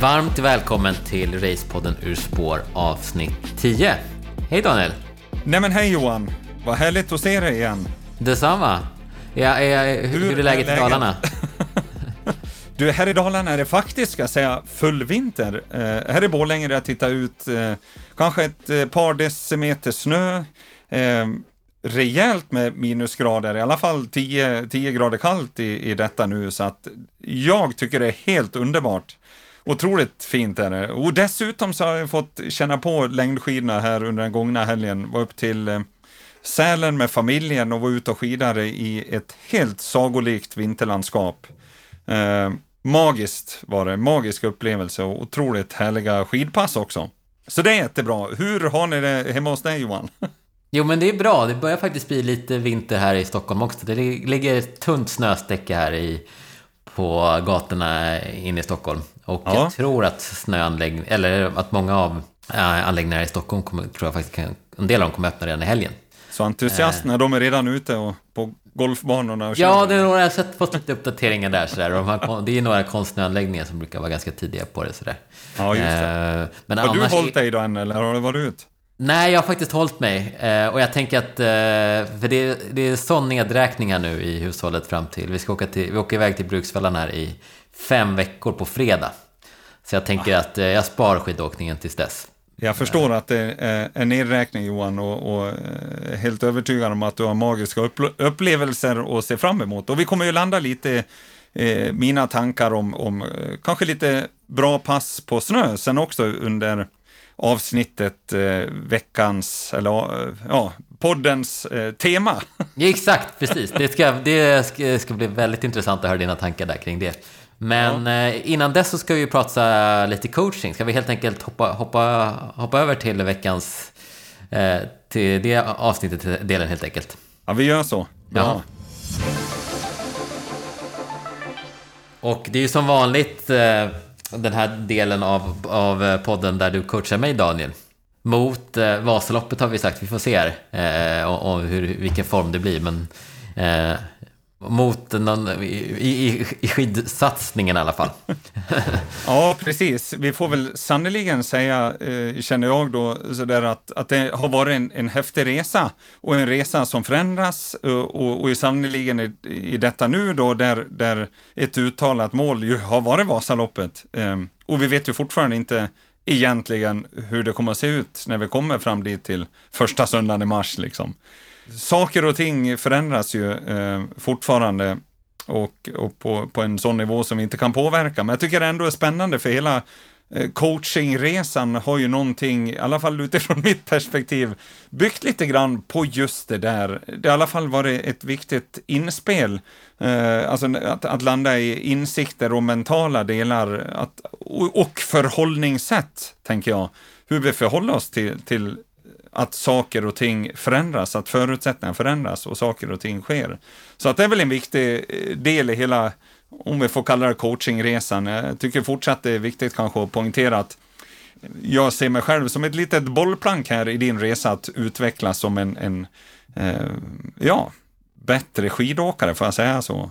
Varmt välkommen till Racepodden Ur spår avsnitt 10. Hej Daniel! Nej men hej Johan! Vad härligt att se dig igen. Detsamma! Ja, ja, hur, hur är läget i Dalarna? du, här i Dalarna är det faktiskt, ska jag säga, full vinter. Eh, här i Borlänge där jag tittar ut eh, kanske ett eh, par decimeter snö. Eh, rejält med minusgrader, i alla fall 10, 10 grader kallt i, i detta nu, så att jag tycker det är helt underbart. Otroligt fint är det. Och dessutom så har jag fått känna på längdskidorna här under den gångna helgen. Var upp till eh, Sälen med familjen och var ute och skidade i ett helt sagolikt vinterlandskap. Eh, magiskt var det, magisk upplevelse och otroligt härliga skidpass också. Så det är jättebra. Hur har ni det hemma hos dig Johan? Jo men det är bra, det börjar faktiskt bli lite vinter här i Stockholm också. Det ligger ett tunt snöstäcke här i, på gatorna inne i Stockholm. Och ja. jag tror att snöanläggning, eller att många av äh, anläggningarna i Stockholm kommer, tror jag faktiskt kan, en del av dem kommer öppna redan i helgen. Så entusiasterna, äh, de är redan ute och på golfbanorna och kör. Ja, det är några, jag har fått lite uppdateringar där sådär. De har, det är några konstsnöanläggningar som brukar vara ganska tidiga på det sådär. Ja, just det. Äh, men har du hållit dig då än, eller har du varit ut? Nej, jag har faktiskt hållit mig. Eh, och jag tänker att, eh, för det, det är sån nedräkning här nu i hushållet fram till, vi ska åka, till, vi åker iväg till Bruksvallarn här i fem veckor på fredag. Så jag tänker att eh, jag spar skidåkningen tills dess. Jag förstår att det är eh, en nedräkning Johan och, och är helt övertygad om att du har magiska upplevelser att se fram emot. Och vi kommer ju landa lite eh, mina tankar om, om eh, kanske lite bra pass på snö sen också under avsnittet, eh, veckans, eller eh, ja, poddens eh, tema. Exakt, precis. Det ska, det ska, ska, bli väldigt intressant att höra dina tankar där kring det. Men ja. eh, innan dess så ska vi prata lite coaching. Ska vi helt enkelt hoppa, hoppa, hoppa över till veckans, eh, till det avsnittet, delen helt enkelt. Ja, vi gör så. Bra. Ja. Och det är ju som vanligt eh, den här delen av, av eh, podden där du coachar mig Daniel. Mot eh, Vasaloppet har vi sagt, vi får se här, eh, och, och hur, vilken form det blir. Men eh, mot någon, i, i, i skidsatsningen i alla fall. ja, precis. Vi får väl sannoliken säga, eh, känner jag då, sådär att, att det har varit en, en häftig resa och en resa som förändras eh, och, och, och sannoliken i, i detta nu då, där, där ett uttalat mål ju har varit Vasaloppet. Eh, och vi vet ju fortfarande inte egentligen hur det kommer att se ut när vi kommer fram dit till första söndagen i mars. Liksom saker och ting förändras ju eh, fortfarande och, och på, på, en sån nivå som vi inte kan påverka. Men jag tycker det ändå är spännande för hela eh, coachingresan har ju någonting, i alla fall utifrån mitt perspektiv, byggt lite grann på just det där. Det har i alla fall varit ett viktigt inspel, eh, alltså att, att, landa i insikter och mentala delar att, och, och förhållningssätt, tänker jag. Hur vi förhåller oss till, till att saker och ting förändras, att förutsättningar förändras och saker och ting sker. Så att det är väl en viktig eh, del i hela, om vi får kalla det coachingresan. Jag tycker fortsatt det är viktigt kanske att poängtera att jag ser mig själv som ett litet bollplank här i din resa att utvecklas som en, en eh, ja, bättre skidåkare, får jag säga så?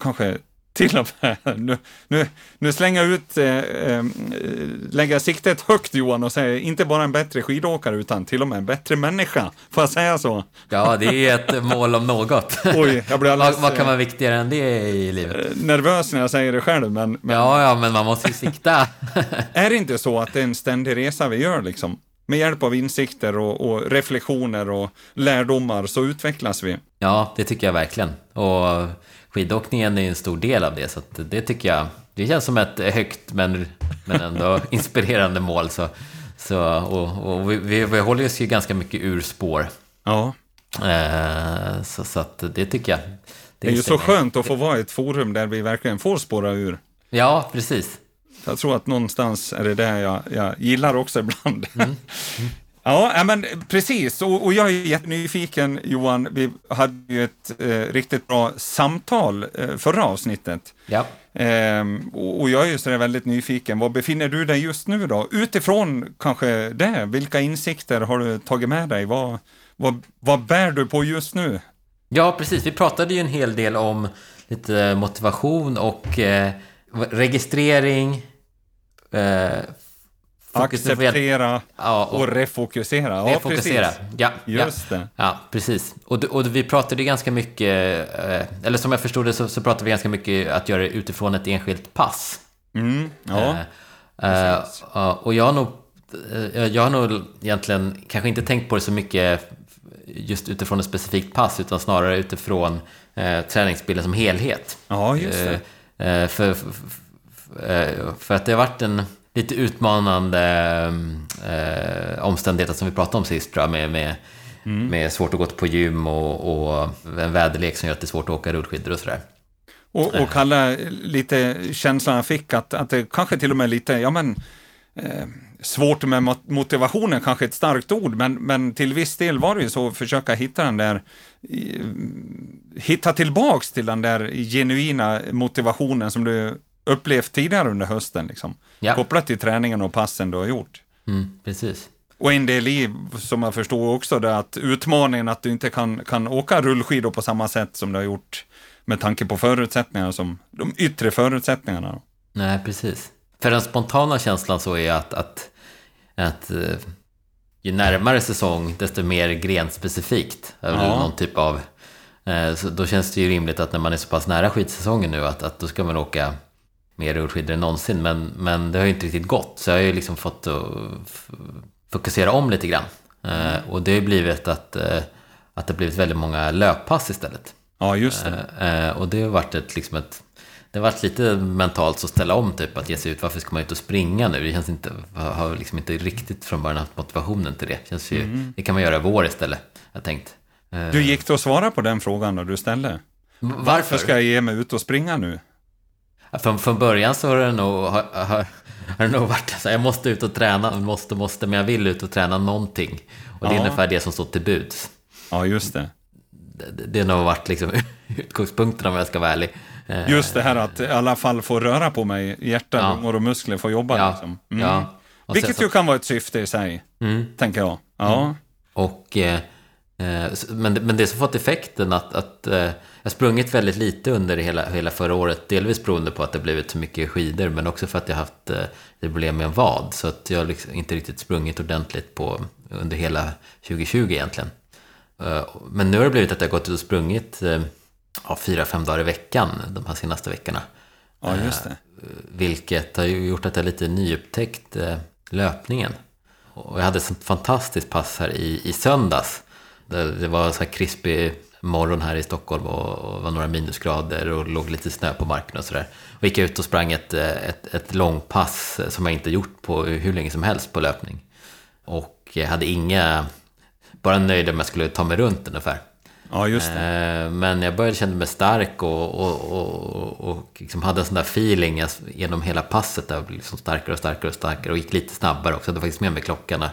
Kanske till och med. Nu, nu, nu slänger jag ut, eh, eh, lägga siktet högt Johan och säger inte bara en bättre skidåkare utan till och med en bättre människa. Får jag säga så? Ja, det är ett mål om något. Oj, jag blir alldeles, vad, vad, kan vara viktigare än det i livet? Eh, nervös när jag säger det själv, men... men ja, ja, men man måste ju sikta. är det inte så att det är en ständig resa vi gör liksom? Med hjälp av insikter och, och reflektioner och lärdomar så utvecklas vi. Ja, det tycker jag verkligen. Och skidåkningen är en stor del av det, så det tycker jag, det känns som ett högt men, men ändå inspirerande mål. Så, så, och, och vi, vi håller oss ju ganska mycket ur spår. Ja. Eh, så, så att det tycker jag. Det, det är ju så skönt att få vara i ett forum där vi verkligen får spåra ur. Ja, precis. Jag tror att någonstans är det det jag, jag gillar också ibland. Mm. Mm. Ja, men precis. Och, och, jag är jättenyfiken, Johan. Vi hade ju ett eh, riktigt bra samtal eh, förra avsnittet. Ja. Eh, och, och, jag är ju sådär väldigt nyfiken. Var befinner du dig just nu då? Utifrån kanske det, vilka insikter har du tagit med dig? Vad, vad, vad bär du på just nu? Ja, precis. Vi pratade ju en hel del om lite motivation och eh, registrering, eh, Acceptera ja, och, och, refokusera. Ja, refokusera. Precis. Ja, Just ja. det. Ja, precis. Och, och vi pratade ganska mycket, eh, eller som jag förstod det så, så pratade vi ganska mycket att göra det utifrån ett enskilt pass. Mm, ja. Uh, uh, och jag har nog, uh, jag har nog egentligen kanske inte tänkt på det så mycket just utifrån ett specifikt pass utan snarare utifrån uh, träningsbilden som helhet. Ja, just det. För, för, för, att det har varit en lite utmanande eh, omständigheter som vi pratade om sist tror jag, med, med, mm. med svårt att gå på gym och, och en väderlek som gör att det är svårt att åka rullskidor och sådär. Och, och Kalle, lite känslan jag fick att, att det kanske till och med lite, ja men, eh, svårt med motivationen, kanske ett starkt ord, men, men till viss del var det ju så att försöka hitta den där, hitta tillbaks till den där genuina motivationen som du upplevt tidigare under hösten, liksom. Ja. kopplat till träningen och passen du har gjort. Mm, precis. Och en del i, som jag förstår också, det att utmaningen att du inte kan, kan åka rullskidor på samma sätt som du har gjort med tanke på förutsättningarna, som de yttre förutsättningarna. Nej, precis. För den spontana känslan så är att, att, att eh, ju närmare säsong, desto mer grenspecifikt. Ja. Någon typ av... Eh, så då känns det ju rimligt att när man är så pass nära skidsäsongen nu, att, att då ska man åka mer rullskidor än någonsin. Men, men det har ju inte riktigt gått. Så jag har ju liksom fått fokusera om lite grann. Eh, och det har ju blivit att, att det har blivit väldigt många löppass istället. Ja, just det. Eh, och det har varit ett, liksom ett det har varit lite mentalt att ställa om, typ att ge sig ut. Varför ska man ut och springa nu? Det känns inte, har liksom inte riktigt från början haft motivationen till det. Känns ju, mm. Det kan man göra i vår istället, jag tänkt. Eh. Du gick då att svara på den frågan då du ställde? Varför? Varför ska jag ge mig ut och springa nu? Från, från början så har det nog, har, har, har det nog varit så jag måste ut och träna, måste, måste, men jag vill ut och träna någonting. Och det är ungefär det som står till buds. Ja, just det det, det har nog varit liksom utgångspunkten om jag ska vara ärlig. Eh, Just det här att i alla fall få röra på mig, hjärta, ja. lungor och muskler får jobba. Ja. Liksom. Mm. Ja. Vilket ju kan vara ett syfte i sig, mm. tänker jag. Ja. Mm. Och, eh men, men det som fått effekten att, att eh, jag sprungit väldigt lite under hela, hela förra året. Delvis beroende på att det blivit så mycket skidor, men också för att jag haft eh, problem med en vad. Så att jag liksom inte riktigt sprungit ordentligt på, under hela 2020 egentligen. Eh, men nu har det blivit att jag gått ut och sprungit eh, ja, fyra, fem dagar i veckan de här senaste veckorna. Ja, just det. Eh, vilket har gjort att jag lite nyupptäckt löpningen. Och jag hade ett sånt fantastiskt pass här i, i söndags. Det var så här krispig morgon här i Stockholm och, var några minusgrader och låg lite snö på marken och sådär. Och gick ut och sprang ett, ett, ett långpass som jag inte gjort på hur länge som helst på löpning. Och jag hade inga bara nöjd om jag skulle ta mig runt ungefär. Ja, just det. Eh, men jag började känna mig stark och, och, och, och liksom hade en sån där feeling genom hela passet. Där jag blev liksom starkare och starkare och starkare och gick lite snabbare också. Jag hade faktiskt med mig klockan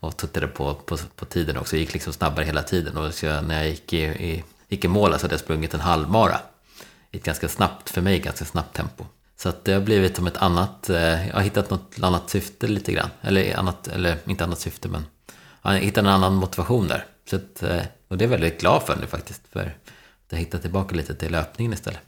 och tittade på, på, på tiden också. Jag gick liksom snabbare hela tiden. Och så när jag gick i, i, gick i mål så hade jag sprungit en halvmara. I ett ganska snabbt, för mig, ganska snabbt tempo. Så att det har blivit som ett annat, eh, jag har hittat något annat syfte lite grann. Eller, annat, eller inte annat syfte men jag har hittat en annan motivation där. Så att, eh, och det är jag väldigt glad för nu faktiskt. För att jag hittar tillbaka lite till löpningen istället.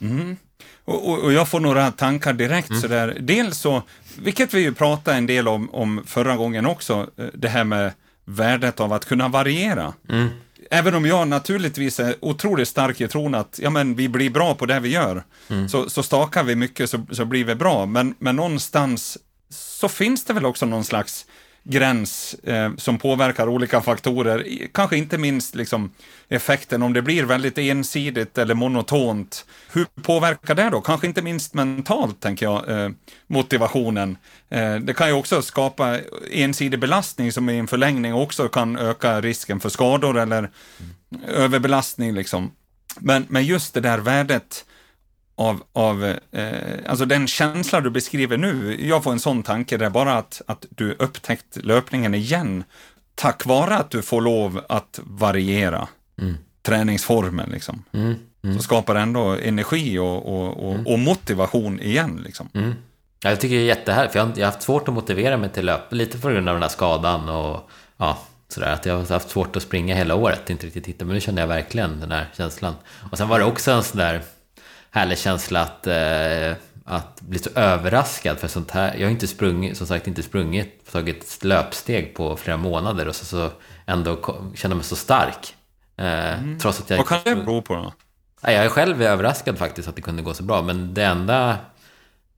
Mm. Och, och, och, jag får några tankar direkt mm. sådär. Dels så, vilket vi ju pratade en del om, om förra gången också, eh, det här med värdet av att kunna variera. Mm. Även om jag naturligtvis är otroligt stark i tron att ja, men vi blir bra på det vi gör, mm. så, så stakar vi mycket så, så blir vi bra. Men, men någonstans så finns det väl också någon slags gräns eh, som påverkar olika faktorer. Kanske inte minst liksom, effekten om det blir väldigt ensidigt eller monotont. Hur påverkar det då? Kanske inte minst mentalt, tänker jag, eh, motivationen. Eh, det kan ju också skapa ensidig belastning som i en förlängning också kan öka risken för skador eller mm. överbelastning. Liksom. Men, men just det där värdet av, av eh, alltså den känsla du beskriver nu. Jag får en sån tanke där bara att, att du upptäckt löpningen igen tack vare att du får lov att variera mm. träningsformen. Liksom. Mm. Mm. Så skapar det ändå energi och, och, och, mm. och motivation igen. Liksom. Mm. Jag tycker det är jättehärligt, för jag har, jag har haft svårt att motivera mig till löp, lite på grund av den här skadan och ja, sådär, att jag har haft svårt att springa hela året, inte riktigt hitta, men nu känner jag verkligen den här känslan. Och sen var det också en sån där härlig känsla att, eh, att blir så överraskad för sånt här. Jag har inte sprungit, som sagt inte sprungit, tagit löpsteg på flera månader och så, så ändå känner mig så stark. Eh, mm. Trots att jag Vad kan det bero på då? Jag är själv överraskad faktiskt att det kunde gå så bra, men det enda,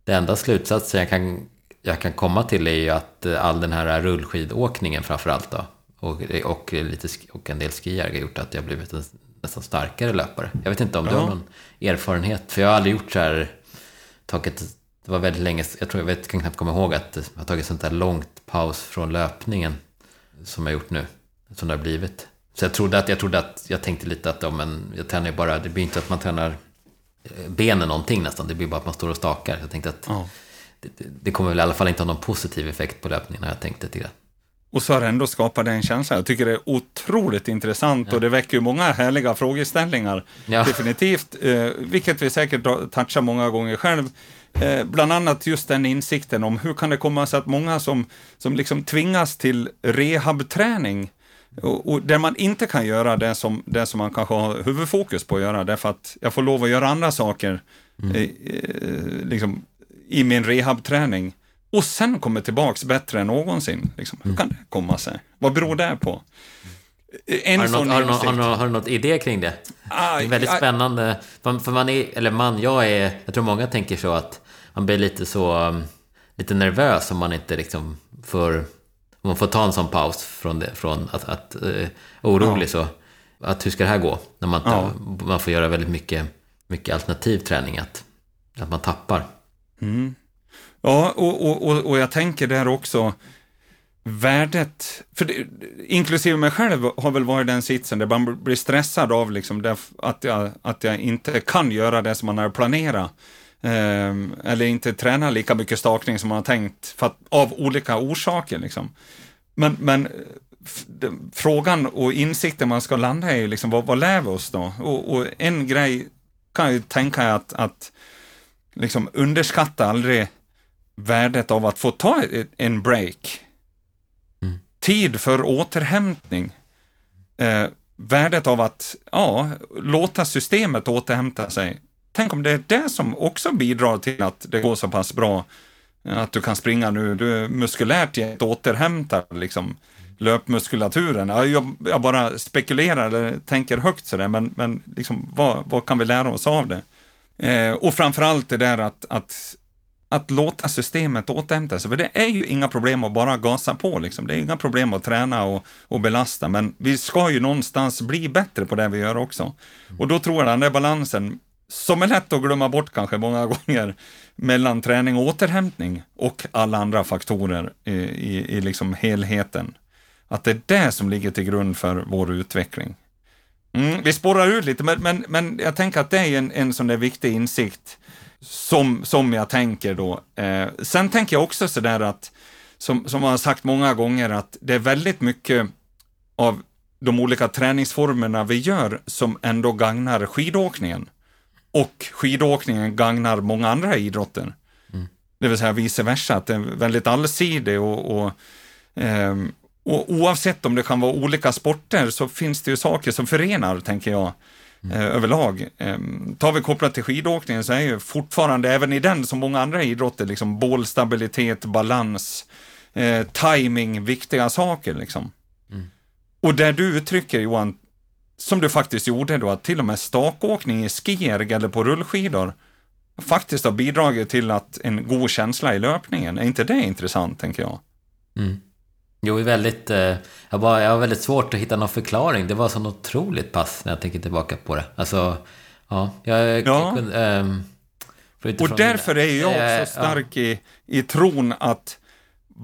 det enda slutsatsen jag kan, jag kan komma till är ju att all den här rullskidåkningen framförallt då, och, och, lite, och en del skier har gjort att jag blivit en nästan starkare löpare. Jag vet inte om du har någon erfarenhet, för jag har aldrig gjort så här, tagit, det var väldigt länge, jag tror jag vet, kan knappt komma ihåg att jag har tagit sånt här långt paus från löpningen som jag gjort nu, som det har blivit. Så jag trodde att, jag trodde att, jag tänkte lite att, ja, men jag tränar ju bara, det blir inte att man tränar eh, benen någonting nästan, det blir bara att man står och stakar. Jag tänkte att oh. det, det, kommer väl i alla fall inte ha någon positiv effekt på löpningen, har jag tänkt lite grann. Och så har det ändå skapat en känsla. Jag tycker det är otroligt intressant ja. och det väcker ju många härliga frågeställningar. Ja. Definitivt, eh, vilket vi säkert touchar många gånger själv. Eh, bland annat just den insikten om hur kan det komma sig att många som, som liksom tvingas till rehabträning och, och, där man inte kan göra det som, det som man kanske har huvudfokus på att göra, därför att jag får lov att göra andra saker mm. eh, eh liksom, i min rehabträning och sen kommer tillbaks bättre än någonsin. Liksom. Hur kan det komma sig? Vad beror det på? En har, du något, har, du något, har, du, har du något idé kring det? Ah, det är väldigt ah, spännande. För man är, eller man, jag är, jag tror många tänker så att man blir lite så, um, lite nervös om man inte liksom får, om man får ta en sån paus från, det, från att, att uh, orolig ja. så. Att hur ska det här gå? När man, ja. man får göra väldigt mycket, mycket alternativ träning, att, att man tappar. Mm. Ja, och, och, och, och jag tänker där också, värdet, för det, inklusive mig själv har väl varit den sitsen där man blir stressad av liksom att, jag, att jag inte kan göra det som man har planerat. Eh, eller inte träna lika mycket stakning som man har tänkt, för att, av olika orsaker. Liksom. Men, men frågan och insikten man ska landa i är liksom, vad, vad lär vi oss då? Och, och, en grej kan jag ju tänka att, att liksom underskatta aldrig värdet av att få ta en break. Mm. Tid för återhämtning. Eh, värdet av att ja, låta systemet återhämta sig. Tänk om det är det som också bidrar till att det går så pass bra att du kan springa nu. Du är muskulärt återhämtar liksom löpmuskulaturen. Jag, jag, bara spekulerar eller tänker högt sådär, men, men liksom, vad, vad kan vi lära oss av det? Eh, och framförallt det där att, att att låta systemet återhämta sig. För det är ju inga problem att bara gasa på, liksom. det är inga problem att träna och, och belasta, men vi ska ju någonstans bli bättre på det vi gör också. Och då tror jag den där balansen, som är lätt att glömma bort kanske många gånger, mellan träning och återhämtning och alla andra faktorer i, i, i liksom helheten. Att det är det som ligger till grund för vår utveckling. Mm, vi spårar ut lite, men, men, men jag tänker att det är en, en sån där viktig insikt som, som jag tänker då. Eh, sen tänker jag också sådär att, som, som man har sagt många gånger, att det är väldigt mycket av de olika träningsformerna vi gör som ändå gagnar skidåkningen. Och skidåkningen gagnar många andra idrotter. Mm. Det vill säga vice versa, att det är väldigt allsidig och, och, eh, och oavsett om det kan vara olika sporter så finns det ju saker som förenar, tänker jag. Eh, överlag. Eh, tar vi kopplat till skidåkningen så är ju fortfarande, även i den som många andra idrotter, liksom bålstabilitet, balans, eh, timing, viktiga saker liksom. Mm. Och där du uttrycker Johan, som du faktiskt gjorde då, att till och med stakåkning i skierg eller på rullskidor faktiskt har bidragit till att en god känsla i löpningen. Är inte det intressant, tänker jag? Mm. Jo, väldigt... Eh, jag, var, jag har väldigt svårt att hitta någon förklaring. Det var så otroligt pass när jag tänker tillbaka på det. Alltså, ja. Jag, ja. Jag, ähm, och därför är jag också äh, stark ja. i, i tron att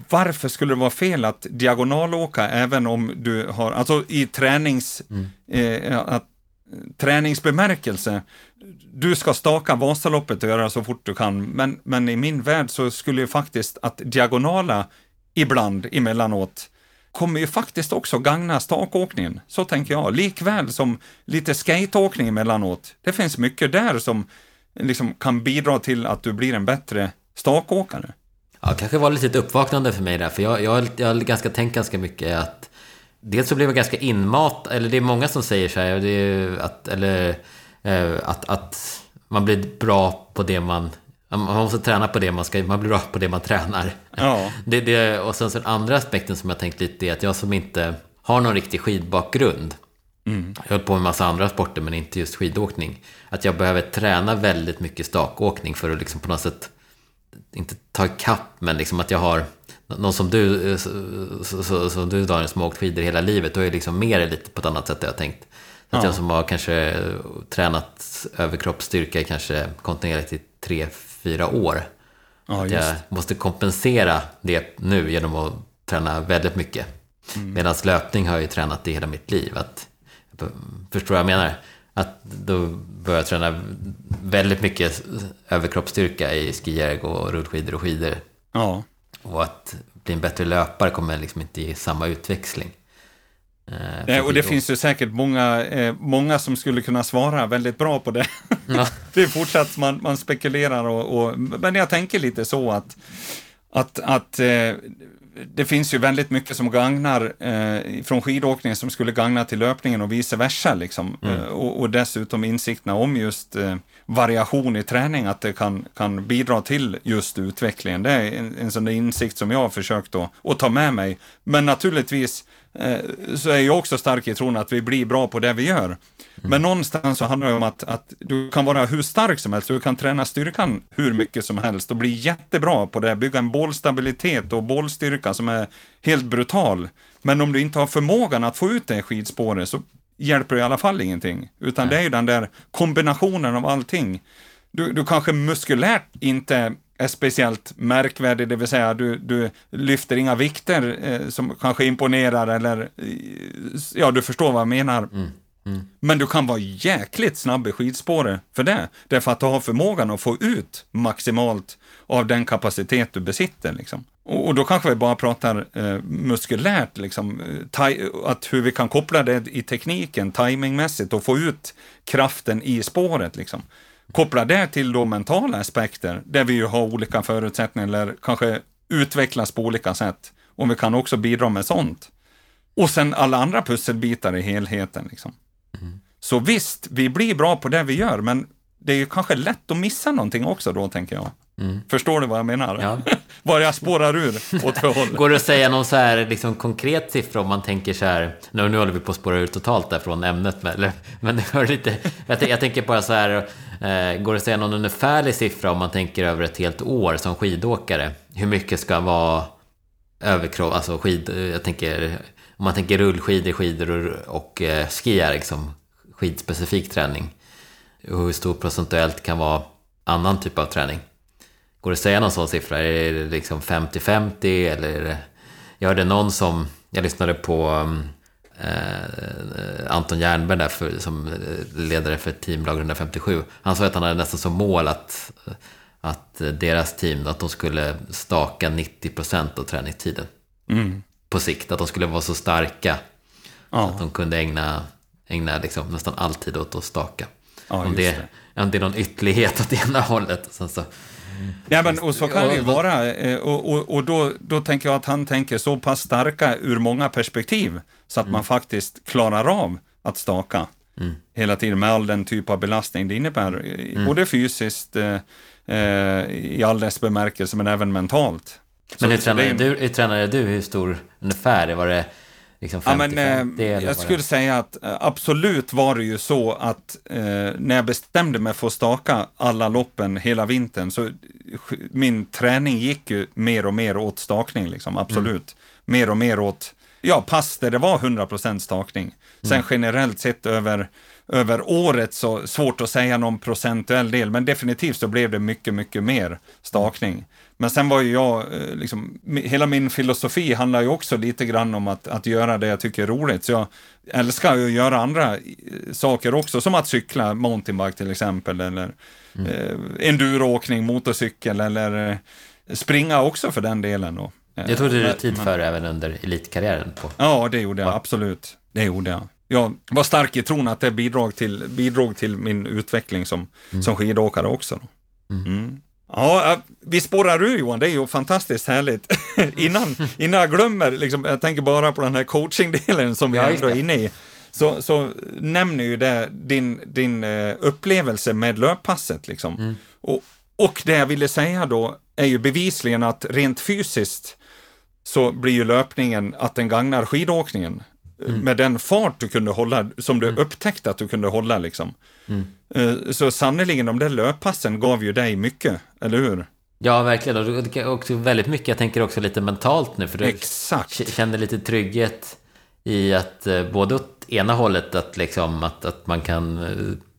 varför skulle det vara fel att diagonalåka även om du har, alltså i tränings, mm. eh, att, träningsbemärkelse, du ska staka Vasaloppet och göra så fort du kan, men, men i min värld så skulle ju faktiskt att diagonala ibland emellanåt kommer ju faktiskt också gagna stakåkningen. Så tänker jag. Likväl som lite skateåkning emellanåt. Det finns mycket där som liksom kan bidra till att du blir en bättre stakåkare. Ja, kanske var lite ett uppvaknande för mig där, för jag, jag, jag har ganska tänkt ganska mycket att Dels så blev jag ganska inmat, eller det är många som säger så här, det är att, eller, eh, att, att man blir bra på det man man måste träna på det man ska, man blir bra på det man tränar. Ja. Det, det, och sen så den andra aspekten som jag tänkt lite är att jag som inte har någon riktig skidbakgrund. Mm. Jag har hållit på med massa andra sporter men inte just skidåkning. Att jag behöver träna väldigt mycket stakåkning för att liksom på något sätt, inte ta ikapp, men liksom att jag har någon som du, som du Daniel, som har åkt skidor hela livet, då är liksom mer lite på ett annat sätt jag har tänkt. Så att ja. jag som har kanske tränat överkroppsstyrka kanske kontinuerligt i tre, fyra år. Ja, att jag måste kompensera det nu genom att träna väldigt mycket. Mm. Medan löpning har jag ju tränat i hela mitt liv. Att, förstår vad jag menar? Att då börjar jag träna väldigt mycket överkroppsstyrka i skijärg och rullskidor och skidor. Ja. Och att bli en bättre löpare kommer liksom inte ge samma utväxling. Eh, och det finns ju säkert många, eh, många som skulle kunna svara väldigt bra på det. Ja. det är fortsatt, man, man spekulerar och, och, Men jag tänker lite så att, att, att eh, det finns ju väldigt mycket som gagnar eh, från skidåkningen som skulle gagna till löpningen och vice versa. Liksom. Mm. Eh, och, och, dessutom insikterna om just eh, variation i träning, att det kan, kan bidra till just utvecklingen. Det är en, en sån insikt som jag har försökt att, att ta med mig. Men naturligtvis Eh, så är jag också stark i tron att vi blir bra på det vi gör. Mm. Men någonstans så handlar det om att, att du kan vara hur stark som helst, du kan träna styrkan hur mycket som helst och bli jättebra på det, bygga en bollstabilitet och bollstyrka som är helt brutal. Men om du inte har förmågan att få ut det skidspåret så hjälper det i alla fall ingenting. Utan Nej. det är ju den där kombinationen av allting. Du, du kanske muskulärt inte är speciellt märkvärdig, det vill säga du, du lyfter inga vikter eh, som kanske imponerar eller eh, ja, du förstår vad jag menar. Mm. Mm. Men du kan vara jäkligt snabb i skidspåret för det, därför att du har förmågan att få ut maximalt av den kapacitet du besitter. Liksom. Och, och då kanske vi bara pratar eh, muskulärt, liksom, att hur vi kan koppla det i tekniken, timingmässigt och få ut kraften i spåret. Liksom. Koppla det till då mentala aspekter, där vi ju har olika förutsättningar eller kanske utvecklas på olika sätt. Om vi kan också bidra med sånt. Och sen alla andra pusselbitar i helheten. Liksom. Mm. Så visst, vi blir bra på det vi gör, men det är ju kanske lätt att missa någonting också då, tänker jag. Mm. Förstår du vad jag menar? Ja. Var jag spårar ur åt för håll. Går det att säga någon så här liksom, konkret siffra om man tänker så här, nu, nu håller vi på att spåra ur totalt där från ämnet, men, men det var lite, jag, jag tänker bara så här, eh, går det att säga någon ungefärlig siffra om man tänker över ett helt år som skidåkare? Hur mycket ska vara överkropp, alltså skid, jag tänker, om man tänker rullskidor, skidor och, och eh, skier, liksom skidspecifik träning. hur stor procentuellt kan vara annan typ av träning? Går det att säga någon sån siffra? Är det liksom 50-50 eller? Jag hörde någon som, jag lyssnade på eh, Anton Jernberg där för, som ledare för teamlag 157. Han sa att han hade nästan som mål att, att deras team, att de skulle staka 90% av träningstiden. Mm. På sikt, att de skulle vara så starka. Ja. Så att de kunde ägna, ägna liksom nästan all tid åt att staka. Ja, om, det, det. om det är någon ytterlighet åt ena hållet. Sen så, Ja, men, och så kan det ju vara. Eh, och, och, och då, då tänker jag att han tänker så pass starka ur många perspektiv så att mm. man faktiskt klarar av att staka mm. hela tiden med all den typ av belastning det innebär. Mm. Både fysiskt, eh, eh, i all dess bemärkelse, men även mentalt. Men hur tränade, du, hur tränade du? Hur stor ungefär? Var det Liksom 50, ja, men, 50, eh, jag skulle säga att eh, absolut var det ju så att eh, när jag bestämde mig för att staka alla loppen hela vintern så min träning gick ju mer och mer åt stakning, liksom, absolut. Mm. Mer och mer åt, ja, pass där det var 100% stakning. Sen mm. generellt sett över, över året så svårt att säga någon procentuell del, men definitivt så blev det mycket, mycket mer stakning. Men sen var ju jag, eh, liksom, hela min filosofi handlar ju också lite grann om att, att göra det jag tycker är roligt. Så jag älskar ju att göra andra eh, saker också, som att cykla mountainbike till exempel, eller mm. eh, enduroåkning, motorcykel, eller eh, springa också för den delen. Då. Det tog du tid för även under elitkarriären? På. Ja, det gjorde jag, absolut. Det gjorde jag. Jag var stark i tron att det bidrog till, bidrog till min utveckling som, mm. som skidåkare också. Mm. Ja, vi spårar ur Johan, det är ju fantastiskt härligt. innan, innan jag glömmer, liksom, jag tänker bara på den här coachingdelen som vi ja, ändå är inne i. Så, så nämner ju det din, din uh, upplevelse med löppasset. Liksom. Mm. Och Och det jag ville säga då är ju bevisligen att rent fysiskt så blir ju löpningen att den gagnar skidåkningen. Mm. Med den fart du kunde hålla, som du mm. upptäckte att du kunde hålla liksom. Mm. Eh, så sannerligen, de där löppassen gav ju dig mycket, eller hur? Ja, verkligen. Och också väldigt mycket, jag tänker också lite mentalt nu, för du Exakt. kände lite trygghet i att eh, både åt ena hållet, att, liksom, att, att man kan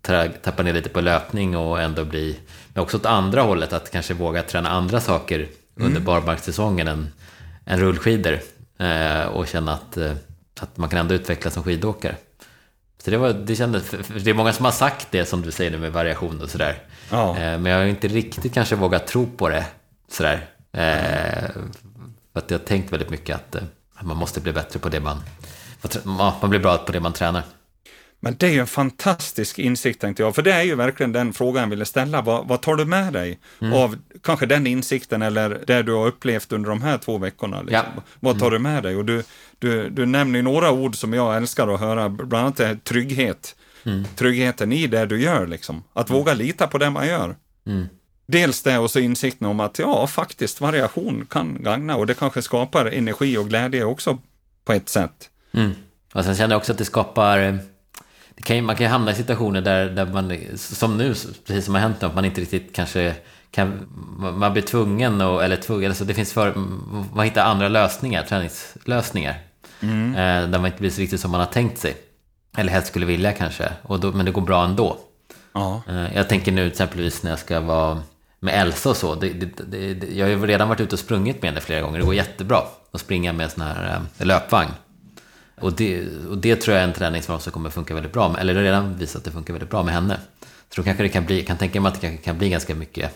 eh, tappa ner lite på löpning och ändå bli... Men också åt andra hållet, att kanske våga träna andra saker mm. under barmarkssäsongen än, än rullskidor. Eh, och känna att, att man kan ändå utvecklas som skidåkare. Så det, var, det kändes, det är många som har sagt det som du säger nu med variation och sådär. Ja. Eh, men jag har inte riktigt kanske vågat tro på det sådär. Eh, för att jag har tänkt väldigt mycket att, att eh, man måste bli bättre på det man... Man blir bra på det man tränar. Men det är ju en fantastisk insikt tänkte jag, för det är ju verkligen den frågan jag ville ställa. Vad, vad tar du med dig mm. av kanske den insikten eller det du har upplevt under de här två veckorna? Liksom? Ja. Vad tar mm. du med dig? Och du, du, du nämner några ord som jag älskar att höra, bland annat är trygghet. Mm. Tryggheten i det du gör, liksom. Att mm. våga lita på det man gör. Mm. Dels det och så insikten om att ja, faktiskt variation kan gagna och det kanske skapar energi och glädje också på ett sätt. Mm. Och sen känner jag också att det skapar kan, man kan ju hamna i situationer där, där man, som nu, precis som har hänt att man inte riktigt kanske kan, man blir tvungen, och, eller tvungen, alltså det finns för, man hittar andra lösningar, träningslösningar. Mm. Eh, där man inte blir så riktigt som man har tänkt sig. Eller helst skulle vilja kanske, och då, men det går bra ändå. Ja. Eh, jag tänker nu exempelvis när jag ska vara med Elsa och så. Det, det, det, jag har ju redan varit ute och sprungit med henne flera gånger. Det går jättebra att springa med en sån här eh, löpvagn. Och det, och det tror jag är en träningsform som kommer funka väldigt bra med, eller redan visat att det funkar väldigt bra med henne. Så då kanske det kan bli, kan tänka mig att det kanske kan bli ganska mycket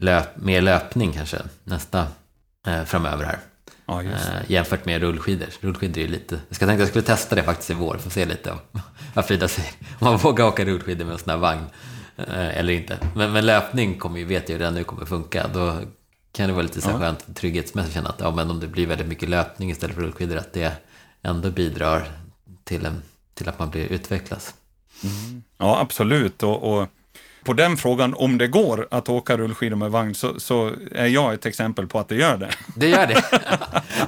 löp, mer löpning kanske nästa eh, framöver här. Ja, eh, jämfört med rullskidor. Rullskidor är ju lite... Jag ska tänka att jag skulle testa det faktiskt i vår, få se lite vad Frida säger. Om man vågar åka rullskidor med en sån här vagn eh, eller inte. Men, men, löpning kommer ju, vet jag ju redan nu kommer funka. Då kan det vara lite så ja. skönt trygghetsmässigt känna att ja, men om det blir väldigt mycket löpning istället för rullskidor, att det ändå bidrar till, en, till att man blir utvecklas. Mm. Ja, absolut. Och, och, på den frågan, om det går att åka rullskidor med vagn, så, så, är jag ett exempel på att det gör det. Det gör det?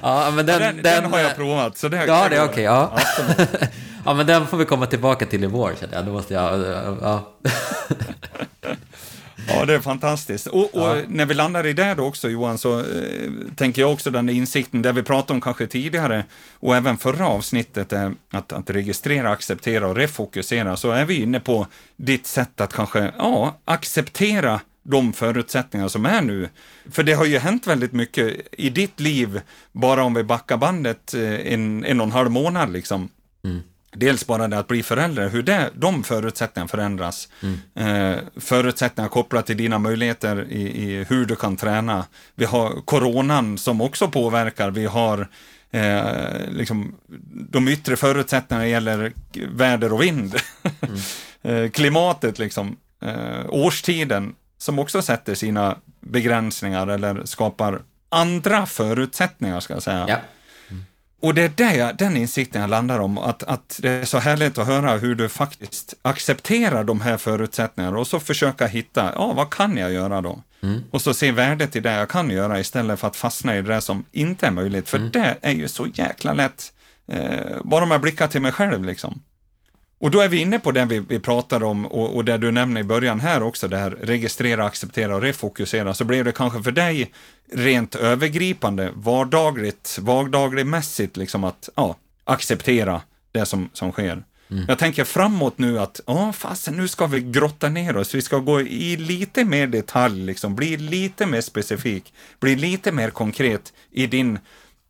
ja, men den, den, den, den, har jag provat. Så det, ja, det är okej. Okay, ja. ja, men den får vi komma tillbaka till i vår, känner jag. Då måste jag... Ja. Ja, det är fantastiskt. Och, och ja. när vi landar i det då också, Johan, så eh, tänker jag också den insikten, där vi pratade om kanske tidigare, och även förra avsnittet, är att, att registrera, acceptera och refokusera, så är vi inne på ditt sätt att kanske, ja, acceptera de förutsättningar som är nu. För det har ju hänt väldigt mycket i ditt liv, bara om vi backar bandet eh, en, en och en halv månad liksom. Mm. Dels bara det att bli förälder, hur det, de förutsättningarna förändras. Mm. Eh, förutsättningar kopplat till dina möjligheter i, i, hur du kan träna. Vi har coronan som också påverkar. Vi har eh, liksom, de yttre förutsättningarna gäller väder och vind. Mm. eh, klimatet, liksom, eh, årstiden, som också sätter sina begränsningar eller skapar andra förutsättningar, ska jag säga. Ja. Och det är det, den insikten jag landar om, att, att det är så härligt att höra hur du faktiskt accepterar de här förutsättningarna och så försöka hitta, ja, vad kan jag göra då? Mm. Och så se värdet i det jag kan göra istället för att fastna i det som inte är möjligt, för mm. det är ju så jäkla lätt. Eh, bara om jag blickar till mig själv liksom. Och då är vi inne på det vi, vi pratar om och, och det du nämner i början här också, det här registrera, acceptera och refokusera, så blev det kanske för dig rent övergripande, vardagligt, vardagligmässigt, liksom att ja, acceptera det som, som sker. Mm. Jag tänker framåt nu att, ja fasen nu ska vi grotta ner oss, vi ska gå i lite mer detalj, liksom, bli lite mer specifik, bli lite mer konkret i din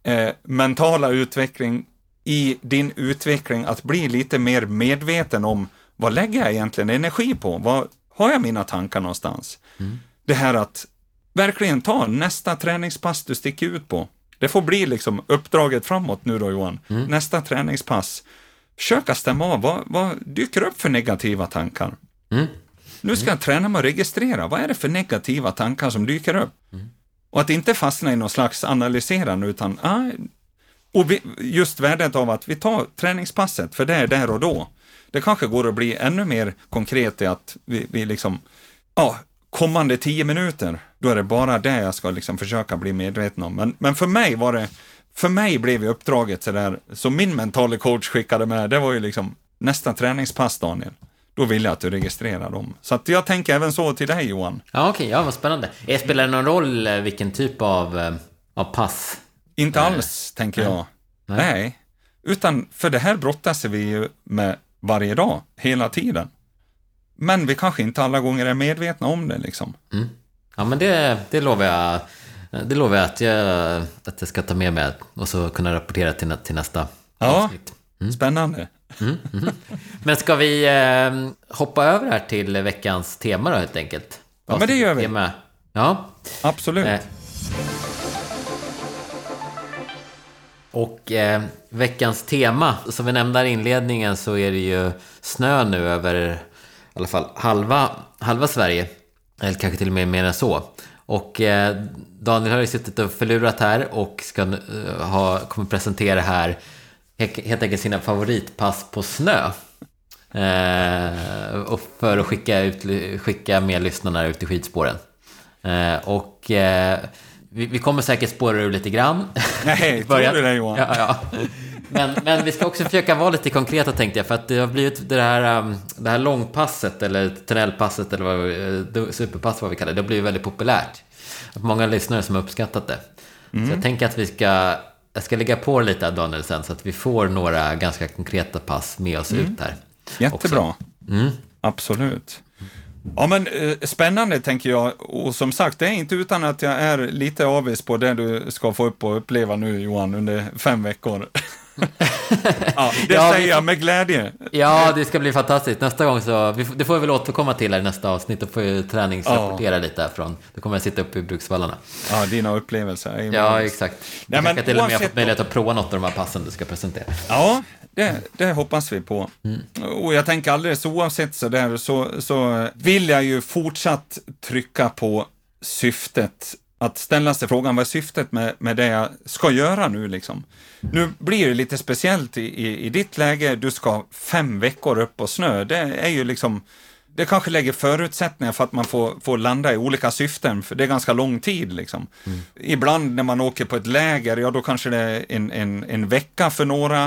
eh, mentala utveckling, i din utveckling att bli lite mer medveten om vad lägger jag egentligen energi på? Vad har jag mina tankar någonstans? Mm. Det här att verkligen ta nästa träningspass du sticker ut på. Det får bli liksom uppdraget framåt nu då Johan. Mm. Nästa träningspass. Försöka stämma av, vad, vad dyker upp för negativa tankar? Mm. Nu ska jag träna med att registrera, vad är det för negativa tankar som dyker upp? Mm. Och att inte fastna i någon slags analyserande, utan ah, och vi, just värdet av att vi tar träningspasset, för det är där och då. Det kanske går att bli ännu mer konkret i att vi, vi liksom, ja, kommande tio minuter, då är det bara det jag ska liksom försöka bli medveten om. Men, men för mig var det, för mig blev ju uppdraget sådär, som min mentala coach skickade med, det var ju liksom nästa träningspass Daniel. Då vill jag att du registrerar dem. Så att jag tänker även så till dig Johan. Ja, okej. Okay, ja, vad spännande. Spelar det någon roll eh, vilken typ av, eh, av pass? Inte alls, tänker jag. Nej. Nej. Utan, för det här brottas vi ju med varje dag, hela tiden. Men vi kanske inte alla gånger är medvetna om det liksom. Mm. Ja, men det, det lovar jag. Det lovar jag att, jag att jag ska ta med mig och så kunna rapportera till, till nästa ja, avsnitt. Mm. Spännande. Mm, mm. Men ska vi eh, hoppa över här till veckans tema då helt enkelt? Ja, men det gör vi. Tema. Ja. Absolut. Eh. Och eh, veckans tema, som vi nämnde i inledningen så är det ju snö nu över i alla fall halva, halva Sverige. Eller kanske till och med mer än så. Och eh, Daniel har ju suttit och förlurat här och ska, eh, ha, kommer presentera här helt enkelt sina favoritpass på snö. Eh, och för att skicka, ut, skicka med lyssnarna ut i skidspåren. Eh, och eh, vi, vi, kommer säkert spåra ur lite grann. Nej, tror du det Johan? Ja, ja. Men, men vi ska också försöka vara lite konkreta tänkte jag, för att det har blivit det här, um, det här långpasset eller tunnelpasset eller vad, eh, superpass vad vi kallar det, det har blivit väldigt populärt. Många lyssnare som har uppskattat det. Mm. Så jag tänker att vi ska jag ska lägga på lite Daniel sen så att vi får några ganska konkreta pass med oss mm. ut här. Jättebra. Mm. Absolut. Ja, men eh, spännande tänker jag. Och som sagt, det är inte utan att jag är lite avis på det du ska få upp och uppleva nu Johan under fem veckor. ja, det ja, säger jag med glädje. Ja, det ska bli fantastiskt. Nästa gång så, det får vi väl återkomma till i nästa avsnitt. Får jag träningsrapportera ja. lite härifrån. Då kommer jag sitta uppe i Bruksvallarna. Ja, dina upplevelser. Ja, exakt. Nej, jag kanske till och med har fått möjlighet att prova något av de här passen du ska presentera. Ja, det, det hoppas vi på. Mm. Och jag tänker alldeles oavsett så där så, så vill jag ju fortsatt trycka på syftet att ställa sig frågan, vad är syftet med, med det jag ska göra nu liksom? Nu blir det lite speciellt i, i, i ditt läge, du ska fem veckor upp på snö. Det är ju liksom, det kanske lägger förutsättningar för att man får, får landa i olika syften, för det är ganska lång tid. Liksom. Mm. Ibland när man åker på ett läger, ja då kanske det är en, en, en vecka för några,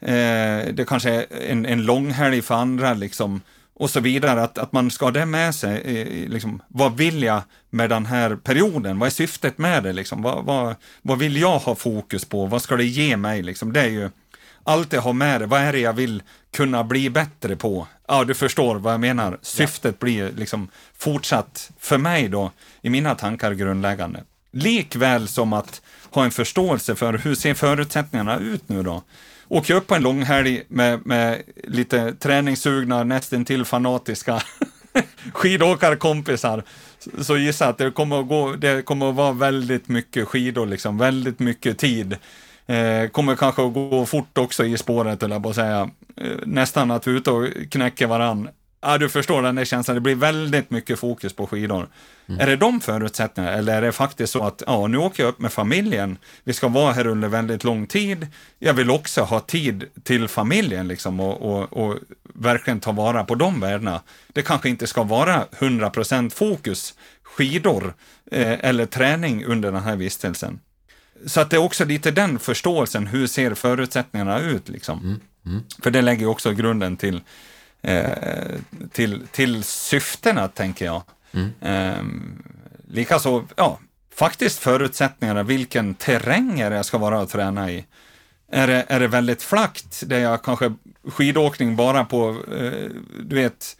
eh, det kanske är en, en långhelg för andra. Liksom och så vidare, att, att man ska ha det med sig. Liksom, vad vill jag med den här perioden? Vad är syftet med det? Liksom? Vad, vad, vad vill jag ha fokus på? Vad ska det ge mig? Liksom? Det är ju alltid ha med det. Vad är det jag vill kunna bli bättre på? Ja, du förstår vad jag menar. Syftet ja. blir liksom fortsatt, för mig då, i mina tankar grundläggande. Likväl som att ha en förståelse för hur ser förutsättningarna ut nu då? åker jag upp på en långhelg med, med lite träningssugna, nästintill fanatiska skidåkarkompisar, så gissa att det kommer att, gå, det kommer att vara väldigt mycket skidor, liksom, väldigt mycket tid. Eh, kommer kanske att gå fort också i spåret, eller på att säga. Eh, nästan att vi är ute och knäcker varann Ja, du förstår den där känslan. Det blir väldigt mycket fokus på skidor. Mm. Är det de förutsättningarna eller är det faktiskt så att ja, nu åker jag upp med familjen. Vi ska vara här under väldigt lång tid. Jag vill också ha tid till familjen liksom och, och, och verkligen ta vara på de värdena. Det kanske inte ska vara 100% fokus skidor eh, eller träning under den här vistelsen. Så att det är också lite den förståelsen. Hur ser förutsättningarna ut liksom? Mm. Mm. För det lägger också grunden till eh, till, till syftena, tänker jag. Mm. Eh, Likaså, ja, faktiskt förutsättningarna, vilken terräng är det jag ska vara och träna i? Är det, är det väldigt flackt, där jag kanske skidåkning bara på, eh, du vet,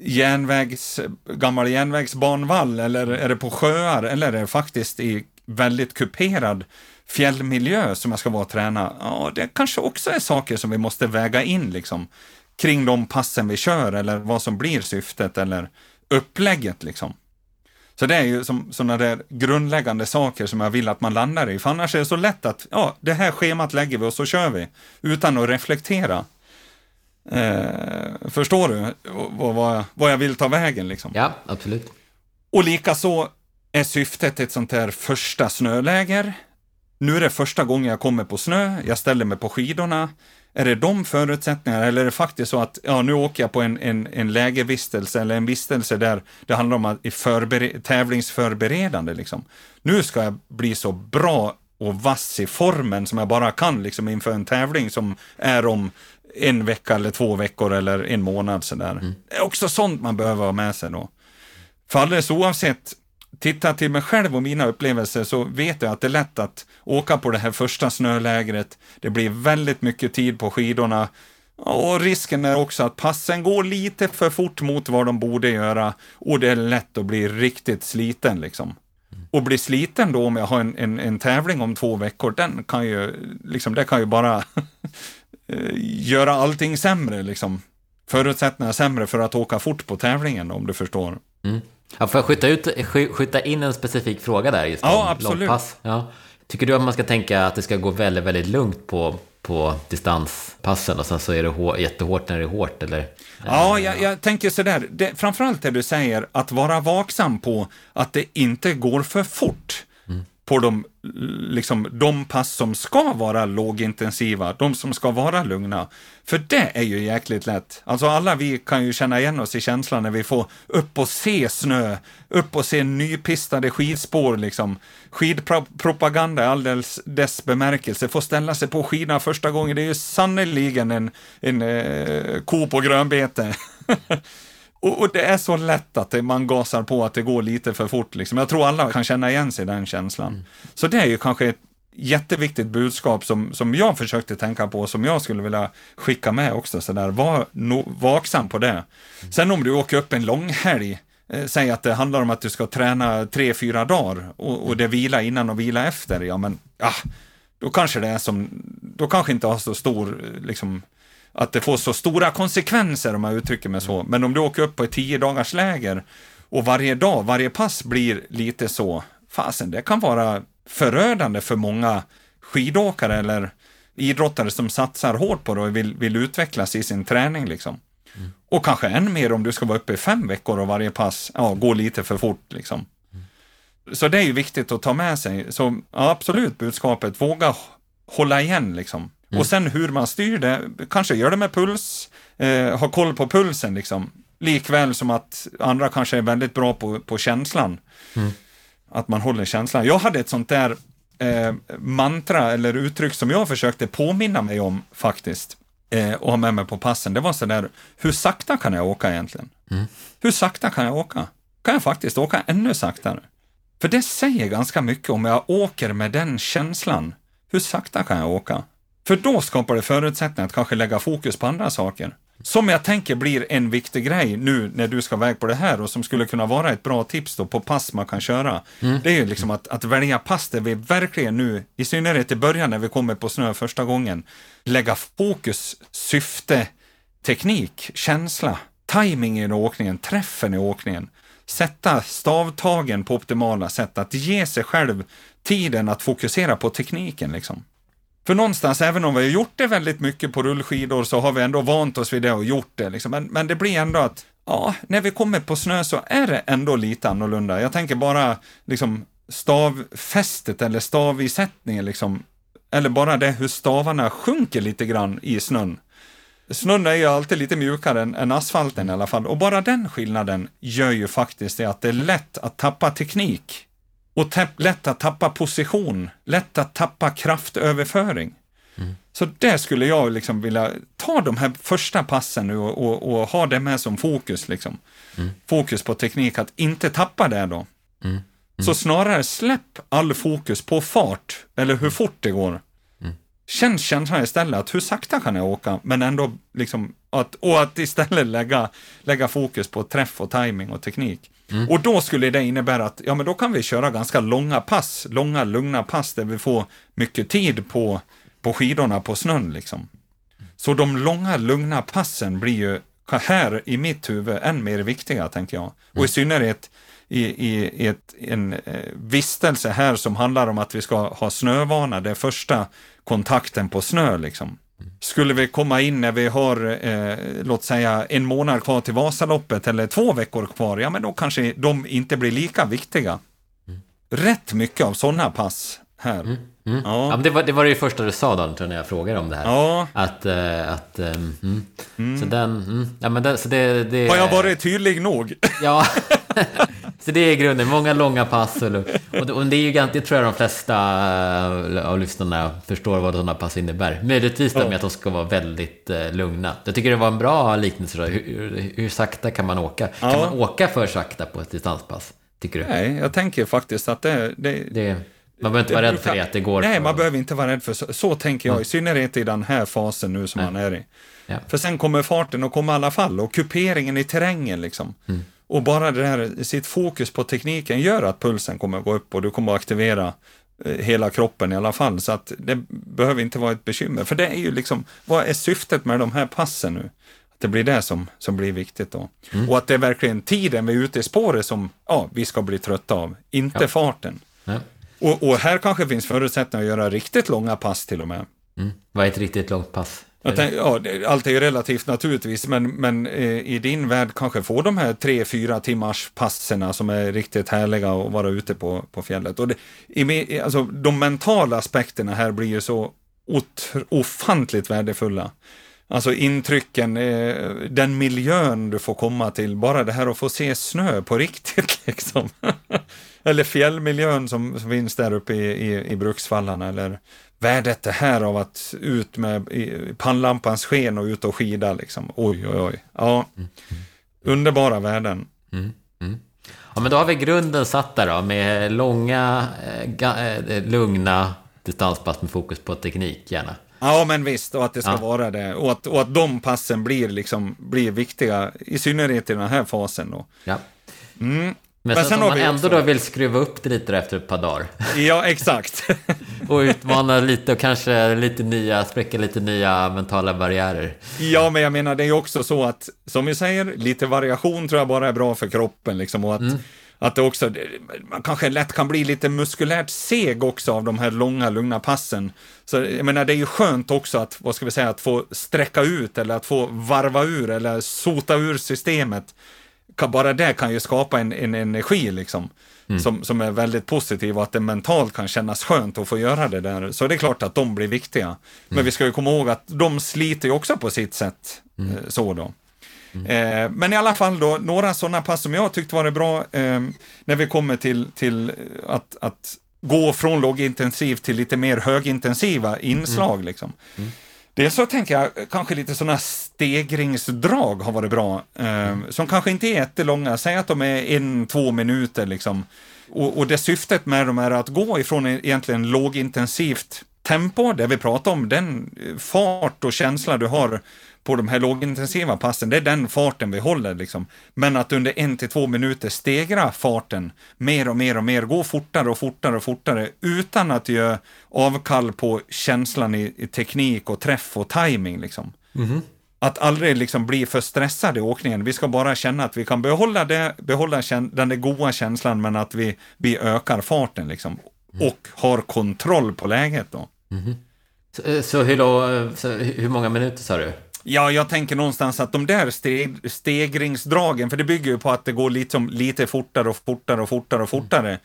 järnvägs, gammal järnvägsbanvall, eller är det på sjöar, eller är det faktiskt i väldigt kuperad fjällmiljö som jag ska vara och träna? Ja, det kanske också är saker som vi måste väga in liksom kring de passen vi kör eller vad som blir syftet eller upplägget liksom. Så det är ju som sådana där grundläggande saker som jag vill att man landar i, för annars är det så lätt att, ja, det här schemat lägger vi och så kör vi, utan att reflektera. Eh, förstår du vad, vad, vad jag vill ta vägen liksom? Ja, absolut. Och likaså är syftet ett sånt här första snöläger. Nu är det första gången jag kommer på snö, jag ställer mig på skidorna, Är det de förutsättningarna eller är det faktiskt så att ja, nu åker jag på en, en, en lägervistelse eller en vistelse där det handlar om att i förbere- tävlingsförberedande liksom. Nu ska jag bli så bra och vass i formen som jag bara kan liksom inför en tävling som är om en vecka eller två veckor eller en månad sådär. Mm. Det är också sånt man behöver ha med sig då. För alldeles oavsett, Tittar till mig själv och mina upplevelser så vet jag att det är lätt att åka på det här första snölägret. Det blir väldigt mycket tid på skidorna och risken är också att passen går lite för fort mot vad de borde göra och det är lätt att bli riktigt sliten liksom. Och bli sliten då om jag har en, en, en tävling om två veckor, den kan ju, liksom, det kan ju bara eh, göra allting sämre liksom. Förutsättningar sämre för att åka fort på tävlingen om du förstår. Mm. Ja, får jag skjuta, ut, skjuta in en specifik fråga där? Just ja, absolut. Långpass? Ja. Tycker du att man ska tänka att det ska gå väldigt, väldigt lugnt på, på distanspassen och sen så är det hår, jättehårt när det är hårt? Eller? Ja, jag, jag tänker sådär, det, framförallt det du säger, att vara vaksam på att det inte går för fort på de, liksom, de pass som ska vara lågintensiva, de som ska vara lugna. För det är ju jäkligt lätt. Alltså alla vi kan ju känna igen oss i känslan när vi får upp och se snö, upp och se nypistade skidspår liksom. Skidpropaganda i all dess, dess bemärkelse, få ställa sig på skidorna första gången, det är ju sannerligen en, en eh, ko på grönbete. Och, och, det är så lätt att man gasar på att det går lite för fort. Liksom. Jag tror alla kan känna igen sig i den känslan. Mm. Så det är ju kanske ett jätteviktigt budskap som, som jag försökte tänka på, som jag skulle vilja skicka med också. Så där. Var no, vaksam på det. Mm. Sen om du åker upp en långhelg, eh, säg att det handlar om att du ska träna tre, fyra dagar och, och det vila innan och vila efter, ja men, ja, då kanske det är som, då kanske inte har så stor, liksom, att det får så stora konsekvenser om jag uttrycker mig så. Men om du åker upp på ett tio dagars läger och varje dag, varje pass blir lite så, fasen, det kan vara förödande för många skidåkare eller idrottare som satsar hårt på det och vill, vill utvecklas i sin träning liksom. Mm. Och kanske än mer om du ska vara uppe i fem veckor och varje pass ja, går lite för fort liksom. Mm. Så det är ju viktigt att ta med sig. Så ja, absolut budskapet, våga hålla igen liksom. Mm. Och sen hur man styr det, kanske gör det med puls, eh, ha koll på pulsen liksom. Likväl som att andra kanske är väldigt bra på, på känslan. Mm. Att man håller känslan. Jag hade ett sånt där eh, mantra eller uttryck som jag försökte påminna mig om faktiskt. Eh, och ha med mig på passen. Det var sådär, hur sakta kan jag åka egentligen? Mm. Hur sakta kan jag åka? Kan jag faktiskt åka ännu saktare? För det säger ganska mycket om jag åker med den känslan. Hur sakta kan jag åka? För då skapar det förutsättningar att kanske lägga fokus på andra saker. Som jag tänker blir en viktig grej nu när du ska iväg på det här och som skulle kunna vara ett bra tips då på pass man kan köra. Mm. Det är ju liksom att, att välja pass där vi verkligen nu, i synnerhet i början när vi kommer på snö första gången, lägga fokus, syfte, teknik, känsla, timing i åkningen, träffen i åkningen. Sätta stavtagen på optimala sätt, att ge sig själv tiden att fokusera på tekniken liksom. För någonstans, även om vi har gjort det väldigt mycket på rullskidor, så har vi ändå vant oss vid det och gjort det. Liksom. Men, men det blir ändå att, ja, när vi kommer på snö så är det ändå lite annorlunda. Jag tänker bara liksom stavfästet eller stavisättningen, liksom, eller bara det hur stavarna sjunker lite grann i snön. Snön är ju alltid lite mjukare än, än asfalten i alla fall, och bara den skillnaden gör ju faktiskt det att det är lätt att tappa teknik och lätt att tappa position, lätt att tappa kraftöverföring. Mm. Så det skulle jag liksom vilja ta de här första passen nu och, och, och ha det med som fokus. Liksom. Mm. Fokus på teknik, att inte tappa det då. Mm. Så snarare släpp all fokus på fart, eller hur fort det går. Mm. Känn känslan istället, att hur sakta kan jag åka, men ändå liksom, att, och att istället lägga, lägga fokus på träff och timing och teknik. Mm. Och då skulle det innebära att, ja men då kan vi köra ganska långa pass, långa lugna pass där vi får mycket tid på, på skidorna på snön liksom. Så de långa lugna passen blir ju här i mitt huvud än mer viktiga, tänker jag. Och i mm. synnerhet i, i, ett, en eh, vistelse här som handlar om att vi ska ha snövana, det första kontakten på snö liksom. Skulle vi komma in när vi har, eh, låt säga, en månad kvar till Vasaloppet eller två veckor kvar, ja men då kanske de inte blir lika viktiga. Mm. Rätt mycket av sådana pass här. Mm. Mm. Ja. ja. det, var, det var det första du sa då, när jag frågade om det här. Ja. Att, äh, att mm. mm. Så den, mm. ja men det, så det, det... Har jag varit tydlig nog? Ja. så det är grunden, många långa pass. Och, och det är ju det tror jag de flesta eh, av lyssnarna förstår vad sådana pass innebär. Möjligtvis ja. med att de ska vara väldigt uh, lugna. Jag tycker det var en bra liknelse. Hur, hur, sakta kan man åka? Ja. Kan man åka för sakta på ett distanspass? Tycker du? Nej, jag tänker faktiskt att det... det... det man behöver inte vara rädd för det, att det går Nej, man behöver inte vara rädd för så. Så tänker jag, i synnerhet i den här fasen nu som Nej. man är i. Ja. För sen kommer farten att komma i alla fall och kuperingen i terrängen liksom. Mm. Och bara det här, sitt fokus på tekniken gör att pulsen kommer att gå upp och du kommer att aktivera eh, hela kroppen i alla fall. Så att det behöver inte vara ett bekymmer. För det är ju liksom, vad är syftet med de här passen nu? Att det blir det som, som blir viktigt då. Mm. Och att det är verkligen tiden vi är ute i spåret som ja, vi ska bli trötta av, inte ja. farten. Ja. Och, och, här kanske finns förutsättningar att göra riktigt långa pass till och med. Mm. Vad är ett riktigt långt pass? Tänk, ja, allt är ju relativt naturligtvis, men, men eh, i din värld kanske få de här tre, fyra timmars passerna som är riktigt härliga att vara ute på, på fjället. Och det, i, alltså, de mentala aspekterna här blir ju så ofantligt värdefulla. Alltså intrycken, eh, den miljön du får komma till, bara det här att få se snö på riktigt liksom. eller fjällmiljön som, som finns där uppe i, i, i Bruksvallarna, eller värdet det här av att ut med pannlampans sken och ut och skida liksom. Oj, oj, oj. Ja, mm. underbara värden. Mm. Mm. Ja, men då har vi grunden satt där då, med långa, äh, lugna distanspass med fokus på teknik, gärna. Ja, men visst, och att det ska ja. vara det. Och att, och att de passen blir, liksom, blir viktiga, i synnerhet i den här fasen. Då. Ja. Mm. Men, men sen, sen om man ändå också... då vill skruva upp det lite efter ett par dagar. Ja, exakt. och utmana lite och kanske lite nya, spräcka lite nya mentala barriärer. Ja, men jag menar det är också så att, som vi säger, lite variation tror jag bara är bra för kroppen liksom. Och att, mm. att det också, man kanske lätt kan bli lite muskulärt seg också av de här långa, lugna passen. Så jag menar, det är ju skönt också att, vad ska vi säga, att få sträcka ut eller att få varva ur eller sota ur systemet bara det kan ju skapa en, en energi liksom. Mm. Som, som är väldigt positiv och att det mentalt kan kännas skönt att få göra det där. Så det är klart att de blir viktiga. Mm. Men vi ska ju komma ihåg att de sliter ju också på sitt sätt. Mm. Eh, så då. Mm. Eh, men i alla fall då, några sådana pass som jag tyckte var bra eh, när vi kommer till, till att, att gå från lågintensivt till lite mer högintensiva inslag. Mm. Liksom. Mm. Dels så tänker jag kanske lite sådana stegringsdrag har varit bra, eh, som kanske inte är jättelånga, säg att de är en, två minuter liksom. Och, och det syftet med dem är att gå ifrån egentligen lågintensivt tempo, det vi pratar om, den fart och känsla du har på de här lågintensiva passen, det är den farten vi håller. Liksom. Men att under en till två minuter stegra farten mer och mer och mer, gå fortare och fortare och fortare utan att göra avkall på känslan i, i teknik och träff och timing. Liksom. Mm. Att aldrig liksom bli för stressad i åkningen. Vi ska bara känna att vi kan behålla, det, behålla den där goda känslan men att vi, vi ökar farten liksom. Mm. Och har kontroll på läget då. Mm. Så, så, hur, då, så hur många minuter sa du? Ja, jag tänker någonstans att de där steg, stegringsdragen, för det bygger ju på att det går liksom lite fortare och fortare och fortare och fortare.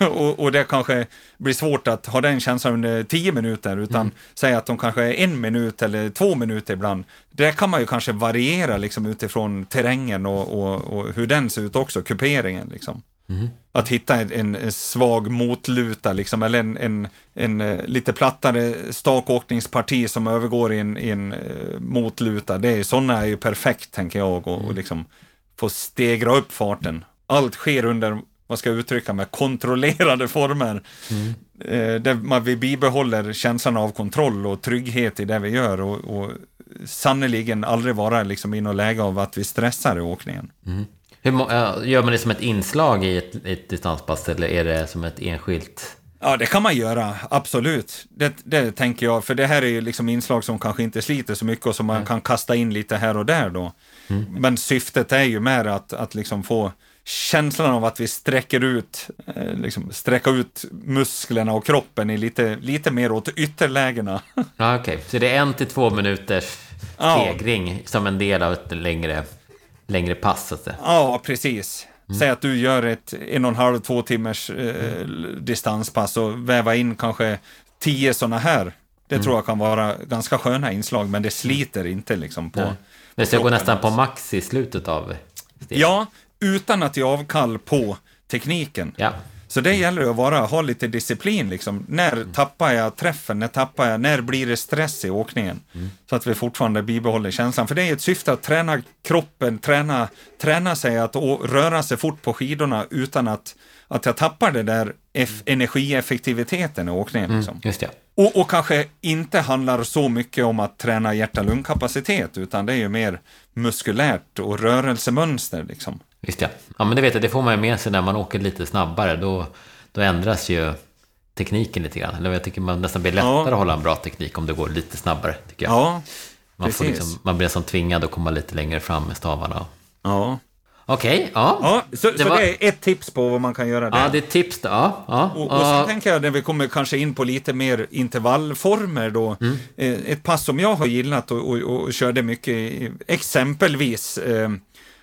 Mm. Och, och, det kanske blir svårt att ha den känslan under tio minuter, utan mm. säga att de kanske är en minut eller två minuter ibland. Det kan man ju kanske variera liksom utifrån terrängen och, och, och hur den ser ut också, kuperingen liksom. Mm. Att hitta en, en, svag motluta, liksom, eller en, en, en uh, lite plattare stakåkningsparti som övergår i en, i en uh, motluta. Det är, sådana är ju perfekt, tänker jag, och, mm. och liksom få stegra upp farten. Allt sker under, vad ska jag uttrycka med kontrollerade former. Mm. Uh, där man, vi bibehåller känslan av kontroll och trygghet i det vi gör och, och sannoliken aldrig vara liksom i något läge av att vi stressar i åkningen. Mm. Hur, gör man det som ett inslag i ett, ett distanspass eller är det som ett enskilt? Ja, det kan man göra, absolut. Det, det tänker jag, för det här är ju liksom inslag som kanske inte sliter så mycket och som man mm. kan kasta in lite här och där då. Mm. Men syftet är ju mer att, att liksom få känslan av att vi sträcker ut, eh, liksom sträcka ut musklerna och kroppen i lite, lite mer åt ytterlägena. Ja, Okej, okay. så det är en till två minuters stegring ja. som en del av ett längre längre pass. Så att Ja, precis. Mm. Säg att du gör ett en och en halv, två timmars eh, distanspass och väva in kanske tio sådana här. Det mm. tror jag kan vara ganska sköna inslag, men det sliter inte liksom på... Det ska gå nästan på max i slutet av... Steg. Ja, utan att ge avkall på tekniken. Ja. Så det gäller att vara, ha lite disciplin. Liksom. När mm. tappar jag träffen? När tappar jag? När blir det stress i åkningen? Mm. Så att vi fortfarande bibehåller känslan. För det är ett syfte att träna kroppen, träna, träna sig att röra sig fort på skidorna utan att, att jag tappar det där energieffektiviteten i åkningen. Mm, liksom. just det. Och, och, kanske inte handlar så mycket om att träna hjärta-lungkapacitet, utan det är ju mer muskulärt och rörelsemönster. Liksom. Visst ja. Ja men det vet jag, det får man ju med sig när man åker lite snabbare. Då, då ändras ju tekniken lite grann. Eller jag tycker man nästan blir lättare ja. att hålla en bra teknik om det går lite snabbare. Tycker jag. Ja, man, får liksom, man blir som tvingad att komma lite längre fram med stavarna. Ja. Okej, okay, ja. ja. Så, det, så var... det är ett tips på vad man kan göra där. Ja, det är ett tips då. Ja, ja. Och, och sen tänker jag när vi kommer kanske in på lite mer intervallformer då. Mm. Eh, ett pass som jag har gillat och, och, och körde mycket, exempelvis eh,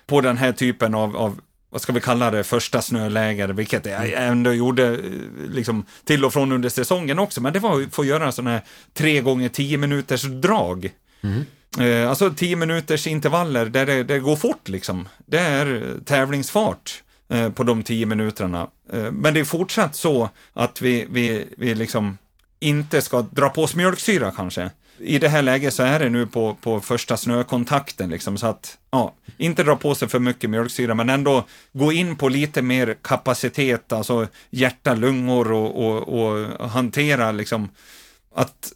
på den här typen av, av vad ska vi kalla det, första snöläger, vilket jag ändå gjorde eh, liksom, till och från under säsongen också, men det var att få göra sådana här tre gånger tio minuters drag. Mm. Eh, alltså tio minuters intervaller där det, det, går fort liksom. Det är tävlingsfart eh, på de tio minuterna. Eh, men det är fortsatt så att vi, vi, vi liksom inte ska dra på oss mjölksyra kanske i det här läget så är det nu på, på första snökontakten, liksom, så att ja, inte dra på sig för mycket mjölksyra, men ändå gå in på lite mer kapacitet, alltså hjärta, lungor och, och, och hantera liksom att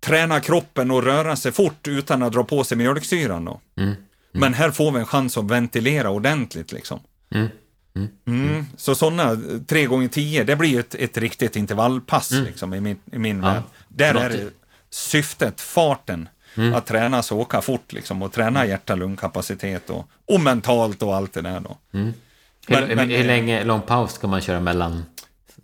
träna kroppen och röra sig fort utan att dra på sig mjölksyran. Då. Mm. Mm. Men här får vi en chans att ventilera ordentligt. Liksom. Mm. Mm. mm. Så sådana tre gånger tio, det blir ett, ett riktigt intervallpass mm. liksom, i min, i min ja. värld. Där är det syftet, farten. Mm. Att träna sig åka fort liksom och träna mm. hjärta-lungkapacitet och, och mentalt och allt det där då. Mm. Men, hur, men, hur länge, lång paus ska man köra mellan,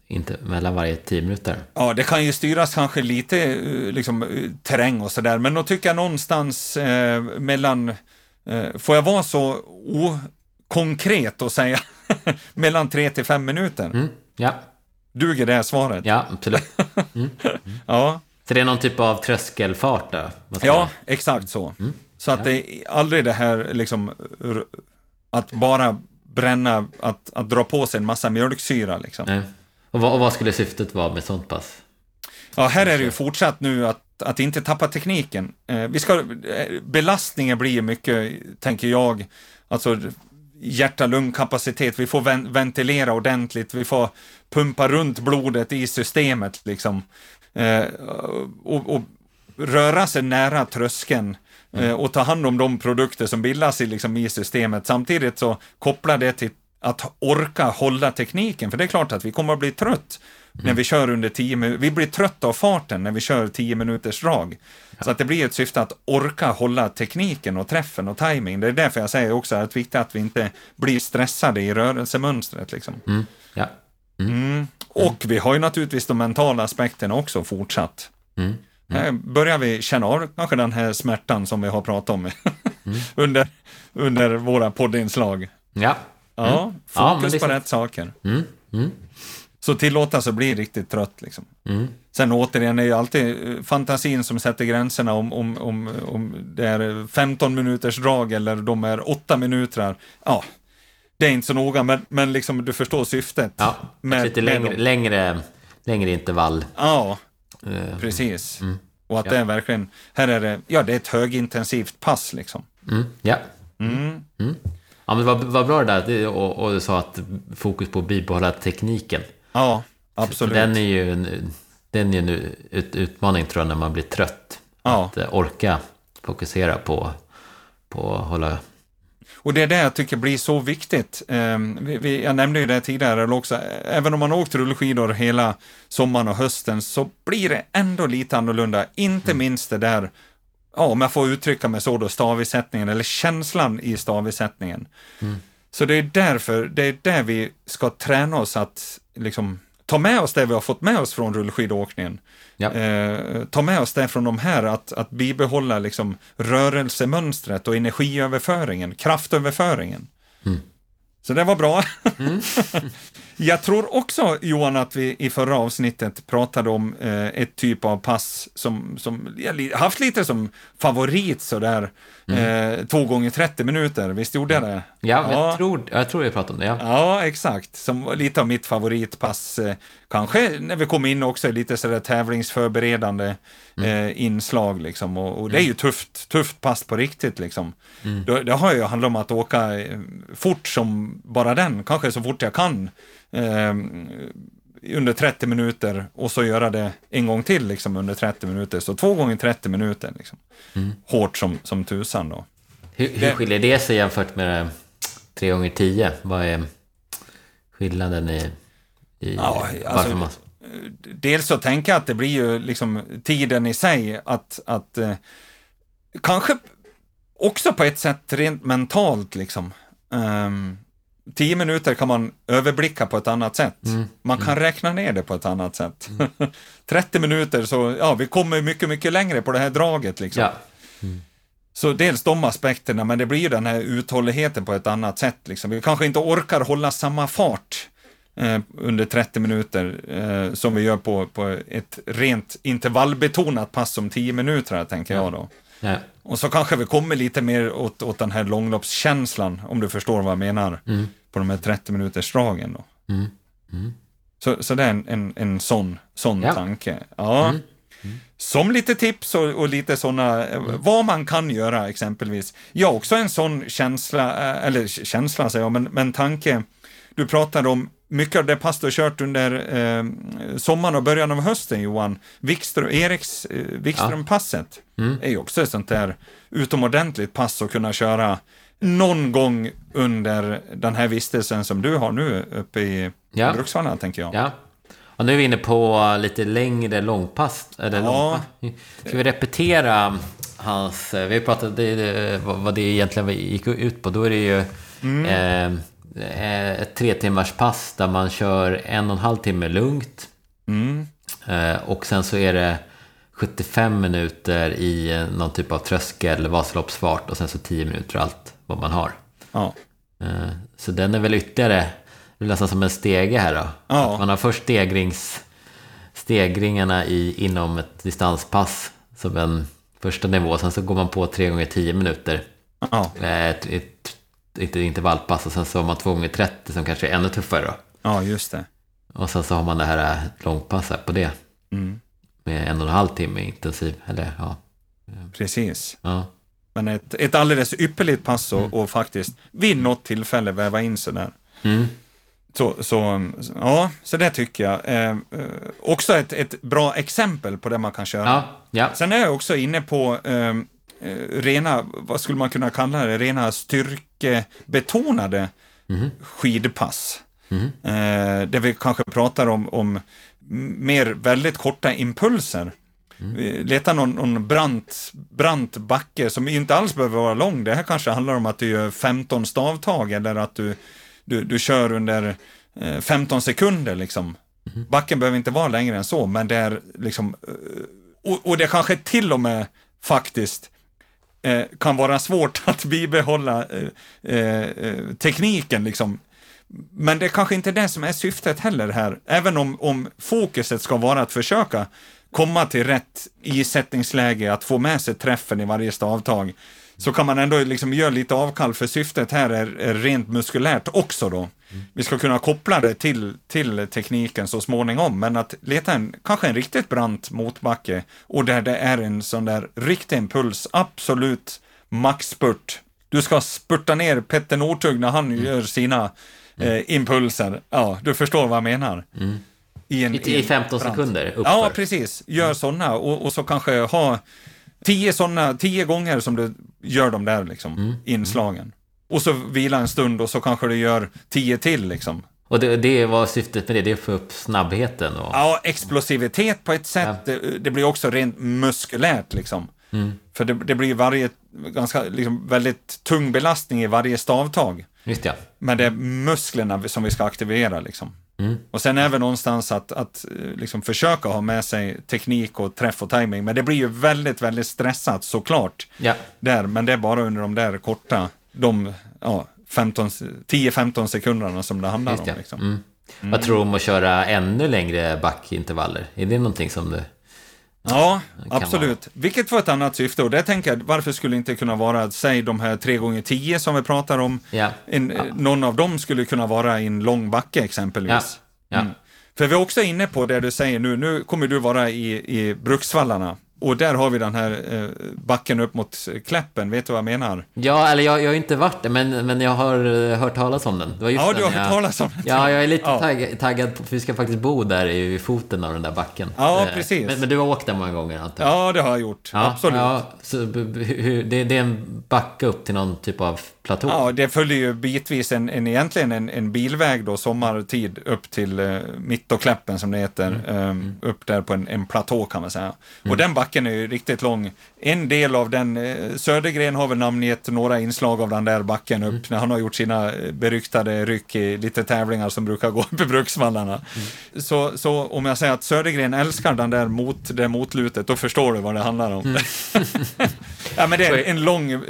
inte, mellan varje tio minuter? Ja, det kan ju styras kanske lite eh, liksom, eh, terräng och sådär, men då tycker jag någonstans eh, mellan, eh, får jag vara så okonkret och säga mellan tre till fem minuter? Mm. Ja. Duger det svaret? Ja, absolut. Mm. ja. Så det är någon typ av tröskelfart då? Ja, exakt så. Mm. Så att ja. det är aldrig det här liksom att bara bränna, att, att dra på sig en massa mjölksyra liksom. Nej. Och, vad, och vad skulle syftet vara med sånt pass? Ja, här är det ju fortsatt nu att, att inte tappa tekniken. Eh, vi ska, eh, belastningen blir mycket, tänker jag, alltså hjärta-lungkapacitet, vi får ven ventilera ordentligt, vi får pumpa runt blodet i systemet liksom eh, och, och, röra sig nära tröskeln eh, mm. och ta hand om de produkter som bildas i, liksom, i systemet. Samtidigt så kopplar det till att orka hålla tekniken, för det är klart att vi kommer att bli trött mm. när vi kör under 10 minuter. Vi blir trötta av farten när vi kör 10 minuters drag. Ja. Så att det blir ett syfte att orka hålla tekniken och träffen och timing. Det är därför jag säger också att det är viktigt att vi inte blir stressade i rörelsemönstret. Liksom. Mm. Ja. Mm. Och vi har ju naturligtvis de mentala aspekterna också fortsatt. Mm. Mm. Här börjar vi känna av kanske den här smärtan som vi har pratat om mm. under, under våra poddinslag. Ja. Ja, mm. fokus ja, på rätt saker. Så tillåta sig att bli riktigt trött. Liksom. Mm. Sen återigen är ju alltid eh, fantasin som sätter gränserna om, om, om, om det är 15 minuters drag eller de är 8 minuter. Ja, det är inte så noga, men, men liksom, du förstår syftet. Ja, med, lite längre, längre, längre intervall. Ja, uh, precis. Mm. Och att ja. det är verkligen, här är det, ja det är ett högintensivt pass liksom. Mm. Ja. Mm. Mm. Ja, men vad, vad bra det där, och, och du sa att fokus på att bibehålla tekniken. Ja, absolut. Den är ju en, den är en ut, utmaning tror jag när man blir trött. Ja. Att eh, orka fokusera på, på att hålla och det är det jag tycker blir så viktigt. Ehm, jag nämnde ju det tidigare också, även om man åkt rullskidor hela sommaren och hösten så blir det ändå lite annorlunda. Inte mm. minst det där, ja, om jag får uttrycka mig så då, stavisättningen eller känslan i stavisättningen. Mm. Så det är därför, det är där vi ska träna oss att liksom ta med oss det vi har fått med oss från rullskidåkningen. Ja. Eh, ta med oss det från de här, att, att bibehålla liksom rörelsemönstret och energiöverföringen, kraftöverföringen. Mm. Så det var bra. Mm. Jag tror också, Johan, att vi i förra avsnittet pratade om eh, ett typ av pass som, som jag haft lite som favorit sådär. Mm. Eh, två gånger 30 minuter, visst gjorde jag det? Ja, ja. Jag, tror, jag tror jag pratade om det. Ja, ja exakt. Som lite av mitt favoritpass. Eh, kanske när vi kom in också lite sådär tävlingsförberedande mm. eh, inslag liksom. Och, och, det är ju mm. tufft, tufft pass på riktigt liksom. Mm. Det, det har ju handlat om att åka eh, fort som bara den, kanske så fort jag kan. Under 30 minuter och så göra det en gång till liksom, under 30 minuter. Så två gånger 30 minuter. Liksom. Mm. Hårt som, som tusan då. Hur, hur det, skiljer det sig jämfört med tre gånger 10? Vad är skillnaden i, i ja, alltså, man... Dels så tänker jag att det blir ju liksom tiden i sig att, att eh, kanske också på ett sätt rent mentalt liksom. Um, tio minuter kan man överblicka på ett annat sätt. Mm. Man kan mm. räkna ner det på ett annat sätt. Mm. 30 minuter så, ja, vi kommer mycket, mycket längre på det här draget liksom. Ja. Mm. Så dels de aspekterna, men det blir ju den här uthålligheten på ett annat sätt. Liksom. Vi kanske inte orkar hålla samma fart eh, under 30 minuter eh, som vi gör på, på ett rent intervallbetonat pass som 10 minuter, tänker jag då. Ja. Och så kanske vi kommer lite mer åt, åt den här långloppskänslan, om du förstår vad jag menar, mm. på de här 30 minuters dragen då. Mm. Mm. Så, så det är en, en, en sån, sån ja. tanke. Ja. Mm. Mm. Som lite tips och, och lite sådana, mm. vad man kan göra exempelvis. Ja, också en sån känsla, eh, eller känsla säger jag, men, men tanke. Du pratade om mycket av det pass du har kört under eh, sommaren och början av hösten, Johan, Wikström, Eriks eh, Wikström-passet, ja. mm. är ju också ett sånt där utomordentligt pass att kunna köra någon gång under den här vistelsen som du har nu uppe i ja. Bruksvallarna, tänker jag. Ja. Och nu är vi inne på lite längre långpass. Eller ja. långpass. Ska vi repetera hans... Vi har pratat det, vad det egentligen gick ut på. Då är det ju... Mm. Eh, Eh, ett tre timmars pass där man kör en och en halv timme lugnt. Mm. Eh, och sen så är det 75 minuter i någon typ av tröskel, Vasaloppsfart och sen så 10 minuter allt vad man har. Ja. Eh, så den är väl ytterligare, nästan som en stege här då. Ja. man har först stegrings, stegringarna i, inom ett distanspass som en första nivå. Sen så går man på 3 gånger 10 minuter. Ja. Ett, ett inte intervallpass och sen så har man 2 gånger 30 som kanske är ännu tuffare då. Ja, just det. Och sen så har man det här äh, långpasset på det. Mm. Med en och en halv timme intensiv, eller ja. Precis. Ja. Men ett, ett alldeles ypperligt pass och, mm. och faktiskt vid något tillfälle väva in sådär. Mm. Så, så, ja, så det tycker jag. Eh, eh, också ett, ett bra exempel på det man kan köra. Ja, ja. Sen är jag också inne på eh, Eh, rena, vad skulle man kunna kalla det, rena styrkebetonade mm. skidpass. Mm. Eh, där vi kanske pratar om, om mer väldigt korta impulser. Mm. Leta någon, någon brant, brant backe som inte alls behöver vara lång. Det här kanske handlar om att du gör 15 stavtag eller att du, du, du kör under 15 eh, sekunder liksom. Mm. Backen behöver inte vara längre än så, men det är liksom, och, och det kanske till och med faktiskt eh, kan vara svårt att bibehålla eh, eh, tekniken liksom. Men det är kanske inte det som är syftet heller här, även om, om fokuset ska vara att försöka komma till rätt isättningsläge, att få med sig träffen i varje stavtag, så kan man ändå liksom göra lite avkall, för syftet här är, är rent muskulärt också då. Mm. Vi ska kunna koppla det till, till tekniken så småningom, men att leta en, kanske en riktigt brant motbacke och där det är en sån där riktig impuls, absolut maxspurt. Du ska spurta ner Petter Northug när han mm. gör sina mm. eh, impulser. Ja, du förstår vad jag menar. Mm. I, en, I, 15 brant. sekunder uppför. Ja, precis. Gör mm. sådana och, och så kanske ha tio sådana, tio gånger som du gör de där liksom, mm. inslagen. Och så vila en stund och så kanske du gör tio till liksom. Och det, det var syftet med det, det är att få upp snabbheten? Och... Ja, explosivitet på ett sätt. Ja. Det, det, blir också rent muskulärt liksom. Mm. För det, det, blir varje, ganska, liksom, väldigt tung belastning i varje stavtag. Just ja. Men det är musklerna som vi ska aktivera liksom. Mm. Och sen även någonstans att, att eh, liksom försöka ha med sig teknik och träff och timing. Men det blir ju väldigt, väldigt stressat såklart. Ja. Där, men det är bara under de där korta, de ja, 10-15 sekunderna som det handlar om. Liksom. Mm. Vad tror du om att köra ännu längre backintervaller? Är det någonting som du... Ja, absolut. Vilket var ett annat syfte och det tänker jag, varför skulle det inte kunna vara, säg de här 3 gånger 10 som vi pratar om, Ja. en, någon av dem skulle kunna vara i en lång backe exempelvis. Ja. Ja. För vi är också inne på det du säger nu, nu kommer du vara i, i Bruksvallarna och där har vi den här eh, backen upp mot Kläppen, vet du vad jag menar? Ja, eller jag, jag har inte varit där, men, men jag har eh, hört talas om den. Det var just Ja, du har jag, hört talas om den. Ja, jag är lite Ja. tagg, taggad på, för vi ska faktiskt bo där i, foten av den där backen. Ja, Eh, precis. Men, men du har åkt där många gånger, antar jag? Ja, det har jag gjort. absolut. Ja, så, hur, det, det är en backe upp till någon typ av platå? Ja, det följer ju bitvis en, en, egentligen en, en bilväg då sommartid upp till uh, Mittokläppen som det heter, Mm. eh, upp där på en, en platå kan man säga. Och den backen är ju riktigt lång. En del av den, uh, Södergren har väl namngett några inslag av den där backen upp, Mm. när han har gjort sina eh, beryktade ryck i lite tävlingar som brukar gå upp i Bruksvallarna. Mm. Så, så om jag säger att Södergren älskar den där mot, det motlutet, då förstår du vad det handlar om. Mm. ja, men det är en lång, eh,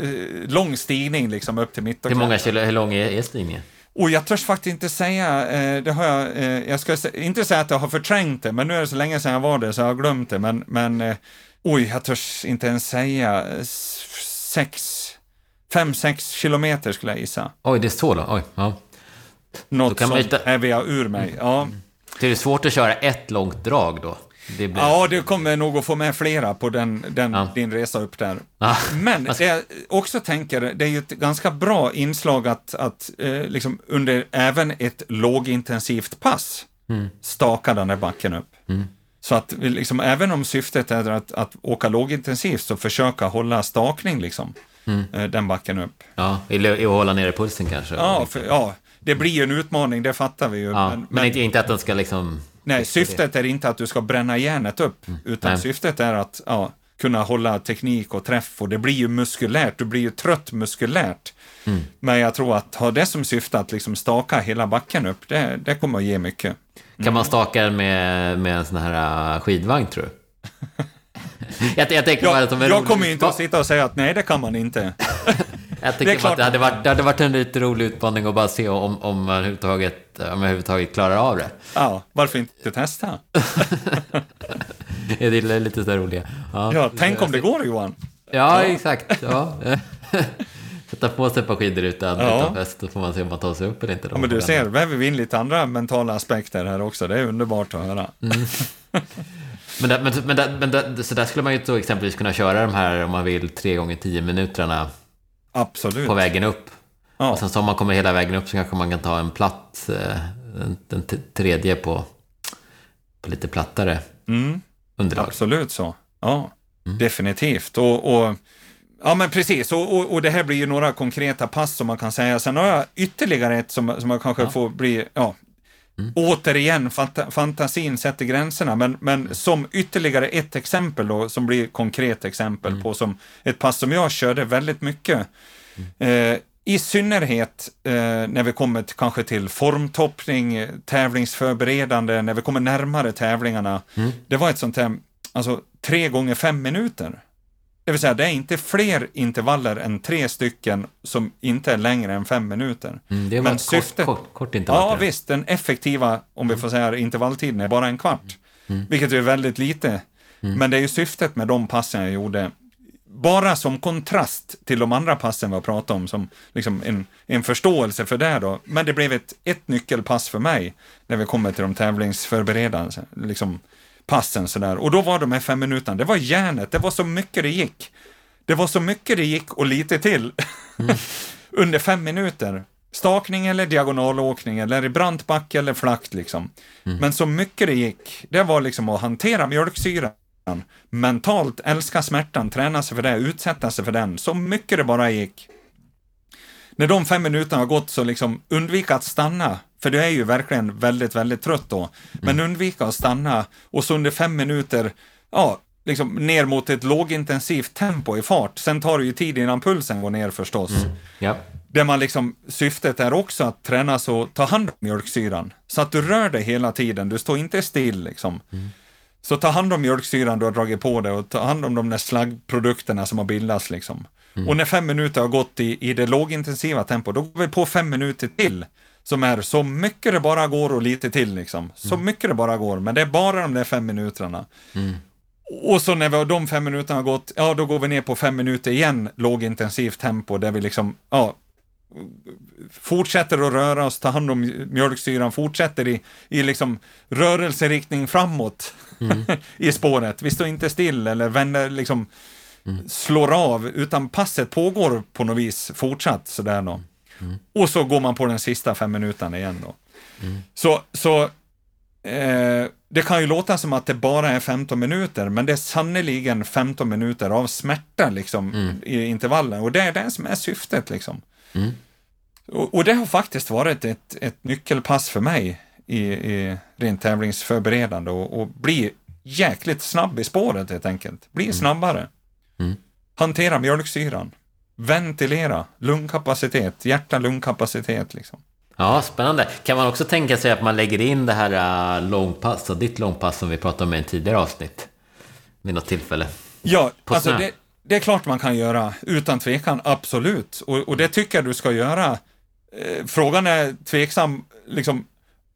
lång stigning liksom upp till Hur Mittokläppen. många kilo, hur lång är, stigningen? Och jag törs faktiskt inte säga, eh, det har jag, eh, jag ska inte säga att jag har förträngt det, men nu är det så länge sedan jag var där så jag har glömt det, men, men eh, oj, jag törs inte ens säga, sex, fem, sex kilometer skulle jag gissa. Oj, det är så långt? Oj, ja. Något sånt inte- häver jag ur mig. Ja. Det är svårt att köra ett långt drag då? Det blir... ja, det kommer nog att få med flera på den, den, Ja. din resa upp där. Ja. Men det jag också tänker, det är ju ett ganska bra inslag att, att eh, liksom under även ett lågintensivt pass staka den där backen upp. Så att liksom, även om syftet är att, att åka lågintensivt så försöka hålla stakning liksom, eh, den backen upp. Ja, att hålla nere pulsen kanske? Ja, för, ja, det blir ju en utmaning, det fattar vi ju. Ja, men, men, men- inte, att den ska liksom... Nej, syftet är inte att du ska bränna järnet upp, utan Mm. Nej. syftet är att ja, kunna hålla teknik och träff och det blir ju muskulärt, du blir ju trött muskulärt. Mm. Men jag tror att ha det som syfte att liksom staka hela backen upp, det, det kommer att ge mycket. Kan man staka den med, med en sån här äh, skidvagn, tror du? jag, jag tänker bara Jag, att de är jag kommer inte att sitta och säga att nej, det kan man inte. Jag Det bara klart att det hade, varit, det hade varit en lite rolig utmaning att bara se om, om, man överhuvudtaget, om man överhuvudtaget klarar av det. Ja, varför inte testa? Det är lite så roliga. Ja, Ja, tänk om det går Johan. Ja, exakt. Ja. Sätta på sig ett par skidor utan, Ja. utan fäst, då får man se om man tar sig upp eller inte. då. Ja, men du ser, väver vi in lite andra mentala aspekter här också. Det är underbart att höra. Mm. Men, där, men, men, där, men där, så där skulle man ju då exempelvis kunna köra de här, om man vill, 3 gånger 10 minuterna Absolut. på vägen upp. Ja. Och sen så om man kommer hela vägen upp så kanske man kan ta en platt, eh, den, den t- tredje på, på lite plattare Mm. underlag. Absolut så. Ja, Mm. definitivt. Och, och, ja, men precis. Och, och, och det här blir ju några konkreta pass som man kan säga. Sen har jag ytterligare ett som, som jag kanske får bli, ja, Mm. återigen, fanta, fantasin sätter gränserna. Men, men Mm. som ytterligare ett exempel då, som blir konkret exempel Mm. på som ett pass som jag körde väldigt mycket. Mm. Eh, I synnerhet eh, när vi kommer till, kanske till formtoppning, tävlingsförberedande, när vi kommer närmare tävlingarna. Mm. Det var ett sånt här, alltså tre gånger fem minuter. Det vill säga, det är inte fler intervaller än tre stycken som inte är längre än fem minuter. Mm, det var Men ett kort, syftet- kort, kort intervall. Ja, visst, den effektiva, om vi får säga intervalltiden, är bara en kvart. Mm. Vilket är väldigt lite. Men det är ju syftet med de passen jag gjorde. Bara som kontrast till de andra passen vi har pratat om, som liksom en, en förståelse för det då. Men det blev ett, ett nyckelpass för mig när vi kommer till de tävlingsförberedande liksom, passen sådär. Och då var de här fem minuterna, det var järnet, det var så mycket det gick. Det var så mycket det gick och lite till under fem minuter. Stakning eller diagonalåkning eller i brant backe eller flackt liksom. Men så mycket det gick, det var liksom att hantera mjölksyran. Mentalt älska smärtan, träna sig för det, utsätta sig för den. Så mycket det bara gick. När de fem minuterna har gått så liksom undvika att stanna, för du är ju verkligen väldigt, väldigt trött då. Men undvika att stanna och så under fem minuter, ja, liksom ner mot ett lågintensivt tempo i fart. Sen tar det ju tid innan pulsen går ner förstås. Ja. Där man liksom, syftet är också att träna så, ta hand om mjölksyran. Så att du rör dig hela tiden, du står inte still liksom. Så ta hand om mjölksyran du har dragit på dig och ta hand om de där slaggprodukterna som har bildats. Liksom. Mm. Och när fem minuter har gått i, i det lågintensiva tempot, då går vi på fem minuter till som är så mycket det bara går och lite till. Liksom. Så mm. mycket det bara går, men det är bara de där fem minuterna. Mm. Och så när vi har de fem minuterna har gått, ja då går vi ner på fem minuter igen, lågintensivt tempo, där vi liksom, ja, fortsätter att röra oss, ta hand om mjölksyran, fortsätter i, i liksom rörelseriktning framåt mm. i spåret. Vi står inte still eller vänder, liksom mm. slår av, utan passet pågår på något vis fortsatt sådär då. Mm. Och så går man på den sista fem minuterna igen då. Mm. Så, så eh, det kan ju låta som att det bara är 15 minuter, men det är sannoliken 15 minuter av smärta liksom i intervallen och det är det som är syftet liksom. Och, och, det har faktiskt varit ett, ett nyckelpass för mig i, i rent tävlingsförberedande och, och bli jäkligt snabb i spåret helt enkelt. Bli mm. snabbare. Mm. Hantera mjölksyran. Ventilera. Lungkapacitet. Hjärta-lungkapacitet liksom. Ja, spännande. Kan man också tänka sig att man lägger in det här uh, långpass och ditt långpass som vi pratade om i en tidigare avsnitt? Vid något tillfälle? Ja, På alltså det, det, är klart man kan göra, utan tvekan, absolut. Och, och det tycker jag du ska göra. Eh, frågan är tveksam, liksom,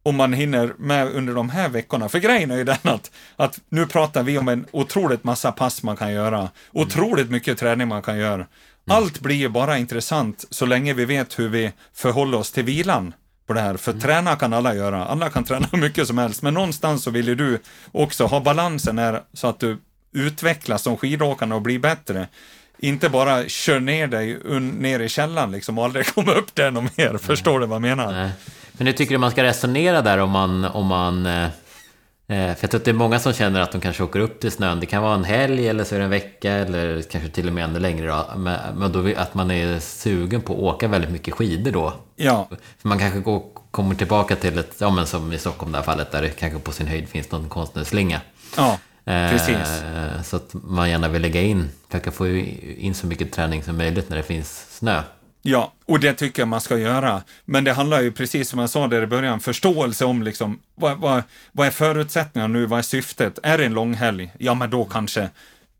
om man hinner med under de här veckorna. För grejen är ju den att, att nu pratar vi om en otroligt massa pass man kan göra. Otroligt mycket träning man kan göra. Mm. Allt blir ju bara intressant så länge vi vet hur vi förhåller oss till vilan på det här. För mm. träna kan alla göra, alla kan träna hur mycket som helst, men någonstans så vill ju du också ha balansen här så att du utvecklas som skidåkare och blir bättre. Inte bara kör ner dig ner i källan liksom och aldrig komma upp där något mer. Förstår du vad jag menar? Nej. Men hur tycker du man ska resonera där om man, om man eh, Eh, för jag tror att det är många som känner att de kanske åker upp till snön. Det kan vara en helg eller så är det en vecka eller kanske till och med ännu längre. Då. Men då att man är sugen på att åka väldigt mycket skidor då. Ja. För man kanske går, kommer tillbaka till ett, ja men som i Stockholm det här fallet, där det kanske på sin höjd finns någon konstnärsslinga. Ja, eh, precis. Så att man gärna vill lägga in, försöka få in så mycket träning som möjligt när det finns snö. Ja, och det tycker jag man ska göra. Men det handlar ju precis som jag sa där i början, förståelse om liksom, vad, vad, vad är förutsättningarna nu, vad är syftet? Är det en långhelg? Ja, men då kanske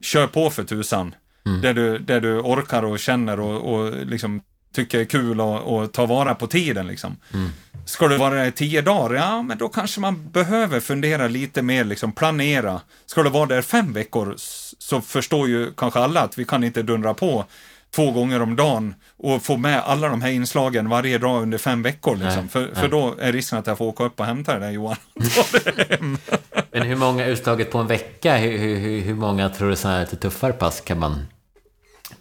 kör på för tusan. Mm. Där, du, där du orkar och känner och, och liksom tycker är kul och, och tar vara på tiden. Liksom. Mm. Ska det vara tio dagar, ja men då kanske man behöver fundera lite mer, liksom planera. Ska det vara där fem veckor så förstår ju kanske alla att vi kan inte dundra på två gånger om dagen och få med alla de här inslagen varje dag under fem veckor. Liksom. Nej, för, nej. för då är risken att jag får åka upp och hämta det där Johan. Men hur många utslaget på en vecka? Hur, hur, hur många tror du så här lite tuffare pass kan man...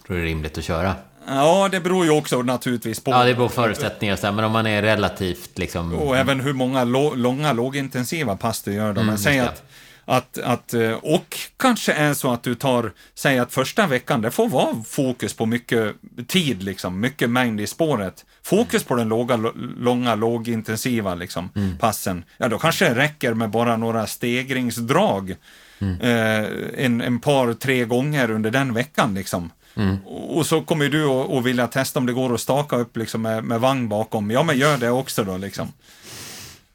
Tror du är rimligt att köra? Ja, det beror ju också naturligtvis på... Ja, det beror på förutsättningar så men om man är relativt liksom... Och även hur många långa, lågintensiva pass du gör då. Mm, men säg att att, att, eh, och kanske är så att du tar, säg att första veckan, det får vara fokus på mycket tid, liksom, mycket mängd i spåret. Fokus på den låga, långa, lågintensiva liksom, mm. passen. Ja, då kanske det räcker med bara några stegringsdrag. Mm. Eh, en, en par, tre gånger under den veckan. Liksom. Mm. Och så kommer du att vilja testa om det går att staka upp liksom, med, med vagn bakom. Ja, men gör det också då. Liksom.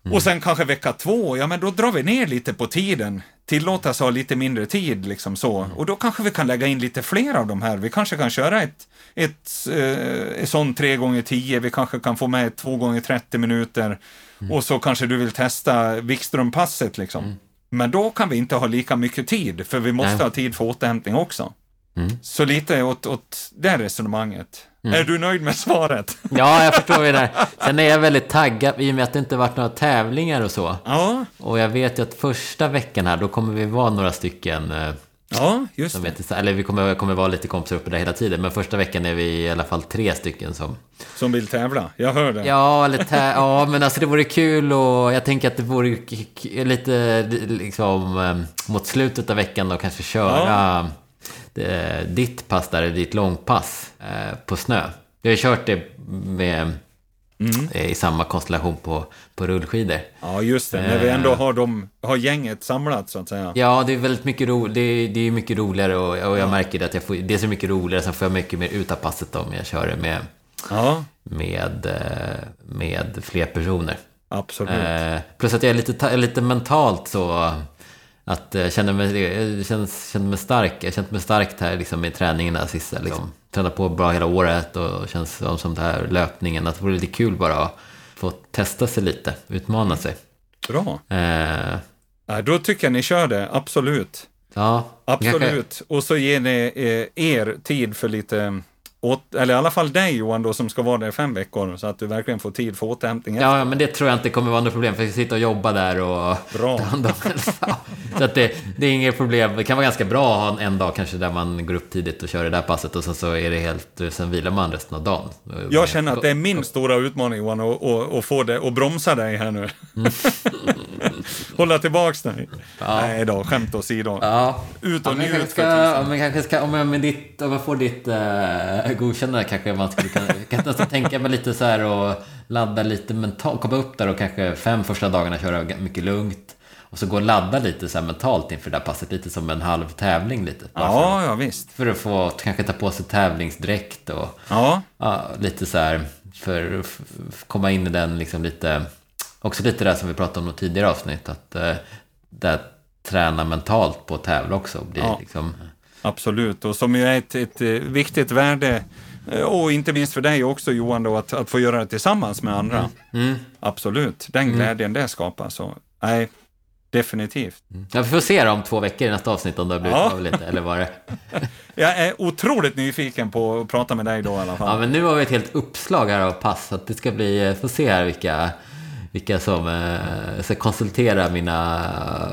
Mm. Och sen kanske vecka två, ja men då drar vi ner lite på tiden. Tillåtas ha lite mindre tid liksom så. Mm. Och då kanske vi kan lägga in lite fler av de här. Vi kanske kan köra ett, ett, eh, sånt 3 gånger 10 vi kanske kan få med ett 2 gånger 30 minuter. Mm. Och så kanske du vill testa Wikström-passet liksom. Mm. Men då kan vi inte ha lika mycket tid, för vi måste Nej. ha tid för återhämtning också. Mm. Så lite åt, åt det resonemanget. Mm. Är du nöjd med svaret? Ja, jag förstår det där. Sen är jag väldigt taggad i och med att det inte varit några tävlingar och så. Ja. Och jag vet ju att första veckan här, då kommer vi vara några stycken. Eh, ja, just det. Vet, eller vi kommer, kommer vara lite kompisar uppe där hela tiden. Men första veckan är vi i alla fall tre stycken som... Som vill tävla, jag hör det. Ja, eller tä ja men alltså det vore kul och jag tänker att det vore lite liksom eh, mot slutet av veckan då kanske köra... Ja ditt pass där är ditt långpass eh, på snö. Vi har kört det med, mm. Eh, i samma konstellation på, på rullskidor. Ja, just det. När vi ändå har, dem, har gänget samlat så att säga. Ja, det är väldigt mycket, ro, det är, det är mycket roligare och, och jag ja. märker att jag får, det är så mycket roligare. Sen får jag mycket mer ut av passet om jag kör det med, ja. med, med fler personer. Absolut. plus att jag är lite, lite mentalt så att jag känner mig, jag känner, känner mig stark. Jag har känt mig starkt här liksom, i träningen där sista. Liksom. Tränat på bra hela året och känns som, som det här löpningen. Att det vore lite kul bara att få testa sig lite, utmana sig. Bra. Eh, Ja, då tycker jag ni kör det, absolut. ja, Absolut. kanske- Och så ger ni eh, er tid för lite, åt, eller i alla fall dig Johan då som ska vara där i fem veckor, så att du verkligen får tid för återhämtning. Ja, ja, men det tror jag inte kommer vara något problem. För jag ska sitta och jobba där och Bra. ta hand om. Så att det, det är inget problem. Det kan vara ganska bra att ha en dag kanske där man går upp tidigt och kör det där passet och sen så är det helt... Sen vilar man resten av dagen. Jag känner att det är min stora utmaning Johan, att, få det, att bromsa dig här nu. Hålla tillbaks dig. Nej då, skämt åsido. Ja. Ut Ja, och men njut för ska, om jag kanske ska, om jag, med ditt, om jag får ditt uh, godkännande kanske man skulle kunna, kan nästan tänka mig lite så här och ladda lite mentalt, komma upp där och kanske fem första dagarna köra mycket lugnt. Och så gå och ladda lite så här mentalt inför det där passet, lite som en halv tävling lite. Bara för, Ja, ja visst. för att få kanske ta på sig tävlingsdräkt och Ja, ja, lite så här för att komma in i den liksom lite, också lite det som vi pratade om i tidigare avsnitt, att uh, där träna mentalt på att tävla också. Blir Ja. liksom, absolut. Och som ju är ett, ett eh, viktigt värde, eh, och inte minst för dig också Johan, då, att, att få göra det tillsammans med andra. mm. Absolut. Den glädjen det skapar. Så, nej, definitivt. Ja, vi får se om två veckor i nästa avsnitt om det har blivit Ja. av lite, eller vad det Jag är otroligt nyfiken på att prata med dig då i alla fall. Ja, men nu har vi ett helt uppslag här av pass, så att det ska bli, får se här vilka, vilka som eh, ska konsultera mina,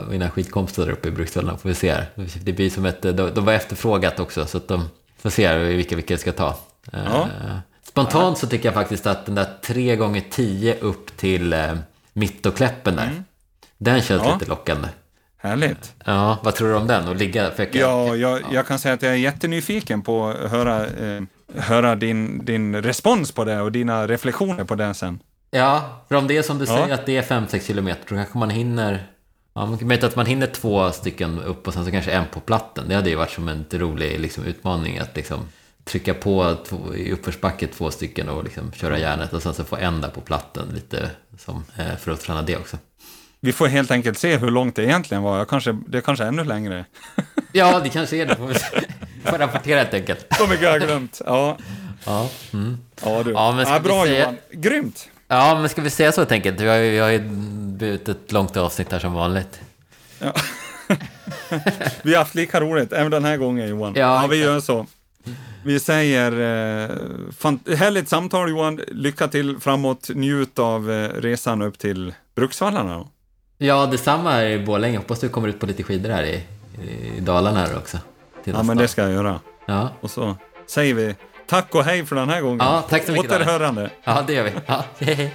mina skitkompisar där uppe i Bruksvallarna, får vi se. Det blir som ett, de, de var efterfrågat också, så att de får se vilka, vilka ska ta. Eh, Ja. Spontant så tycker jag faktiskt att den där 3 gånger 10 upp till eh, Mittokläppen där, den känns Ja. lite lockande. Härligt. Ja, vad tror du om den? Och ligga, för jag, Ja, jag, jag kan säga att jag är jättenyfiken på att höra, eh, höra din, din respons på det och dina reflektioner på det sen. Ja, för om det är som du Ja. säger att det är 5-6 kilometer, då kanske man hinner... Ja, möjligt att man hinner två stycken upp och sen så kanske en på platten. Det hade ju varit som en rolig liksom, utmaning att liksom trycka på två, i uppförsbacke två stycken och liksom köra järnet och sen så få en där på platten lite som, eh, för att träna det också. Vi får helt enkelt se hur långt det egentligen var. Jag kanske, det är kanske ännu längre. Ja, det kanske är det. Får vi får rapportera helt enkelt. Så mycket har jag glömt. Ja, Ja, mm. ja du. Ja, men ja, vi bra säga- Johan. Grymt. Ja men ska vi säga så helt enkelt? Vi har ju, vi har ju burit ett långt avsnitt här som vanligt. Vi har haft lika roligt även den här gången Johan. Ja, Ja, vi gör så. Vi säger eh, härligt samtal Johan. Lycka till framåt. Njut av eh, resan upp till Bruksvallarna. Ja, detsamma i Borlänge. Hoppas du kommer ut på lite skidor här i, i Dalarna också. Ja, men det ska jag göra. ja. Och så säger vi tack och hej för den här gången. Ja, tack så mycket, Återhörande. ja, det gör vi. Ja, hej, hej.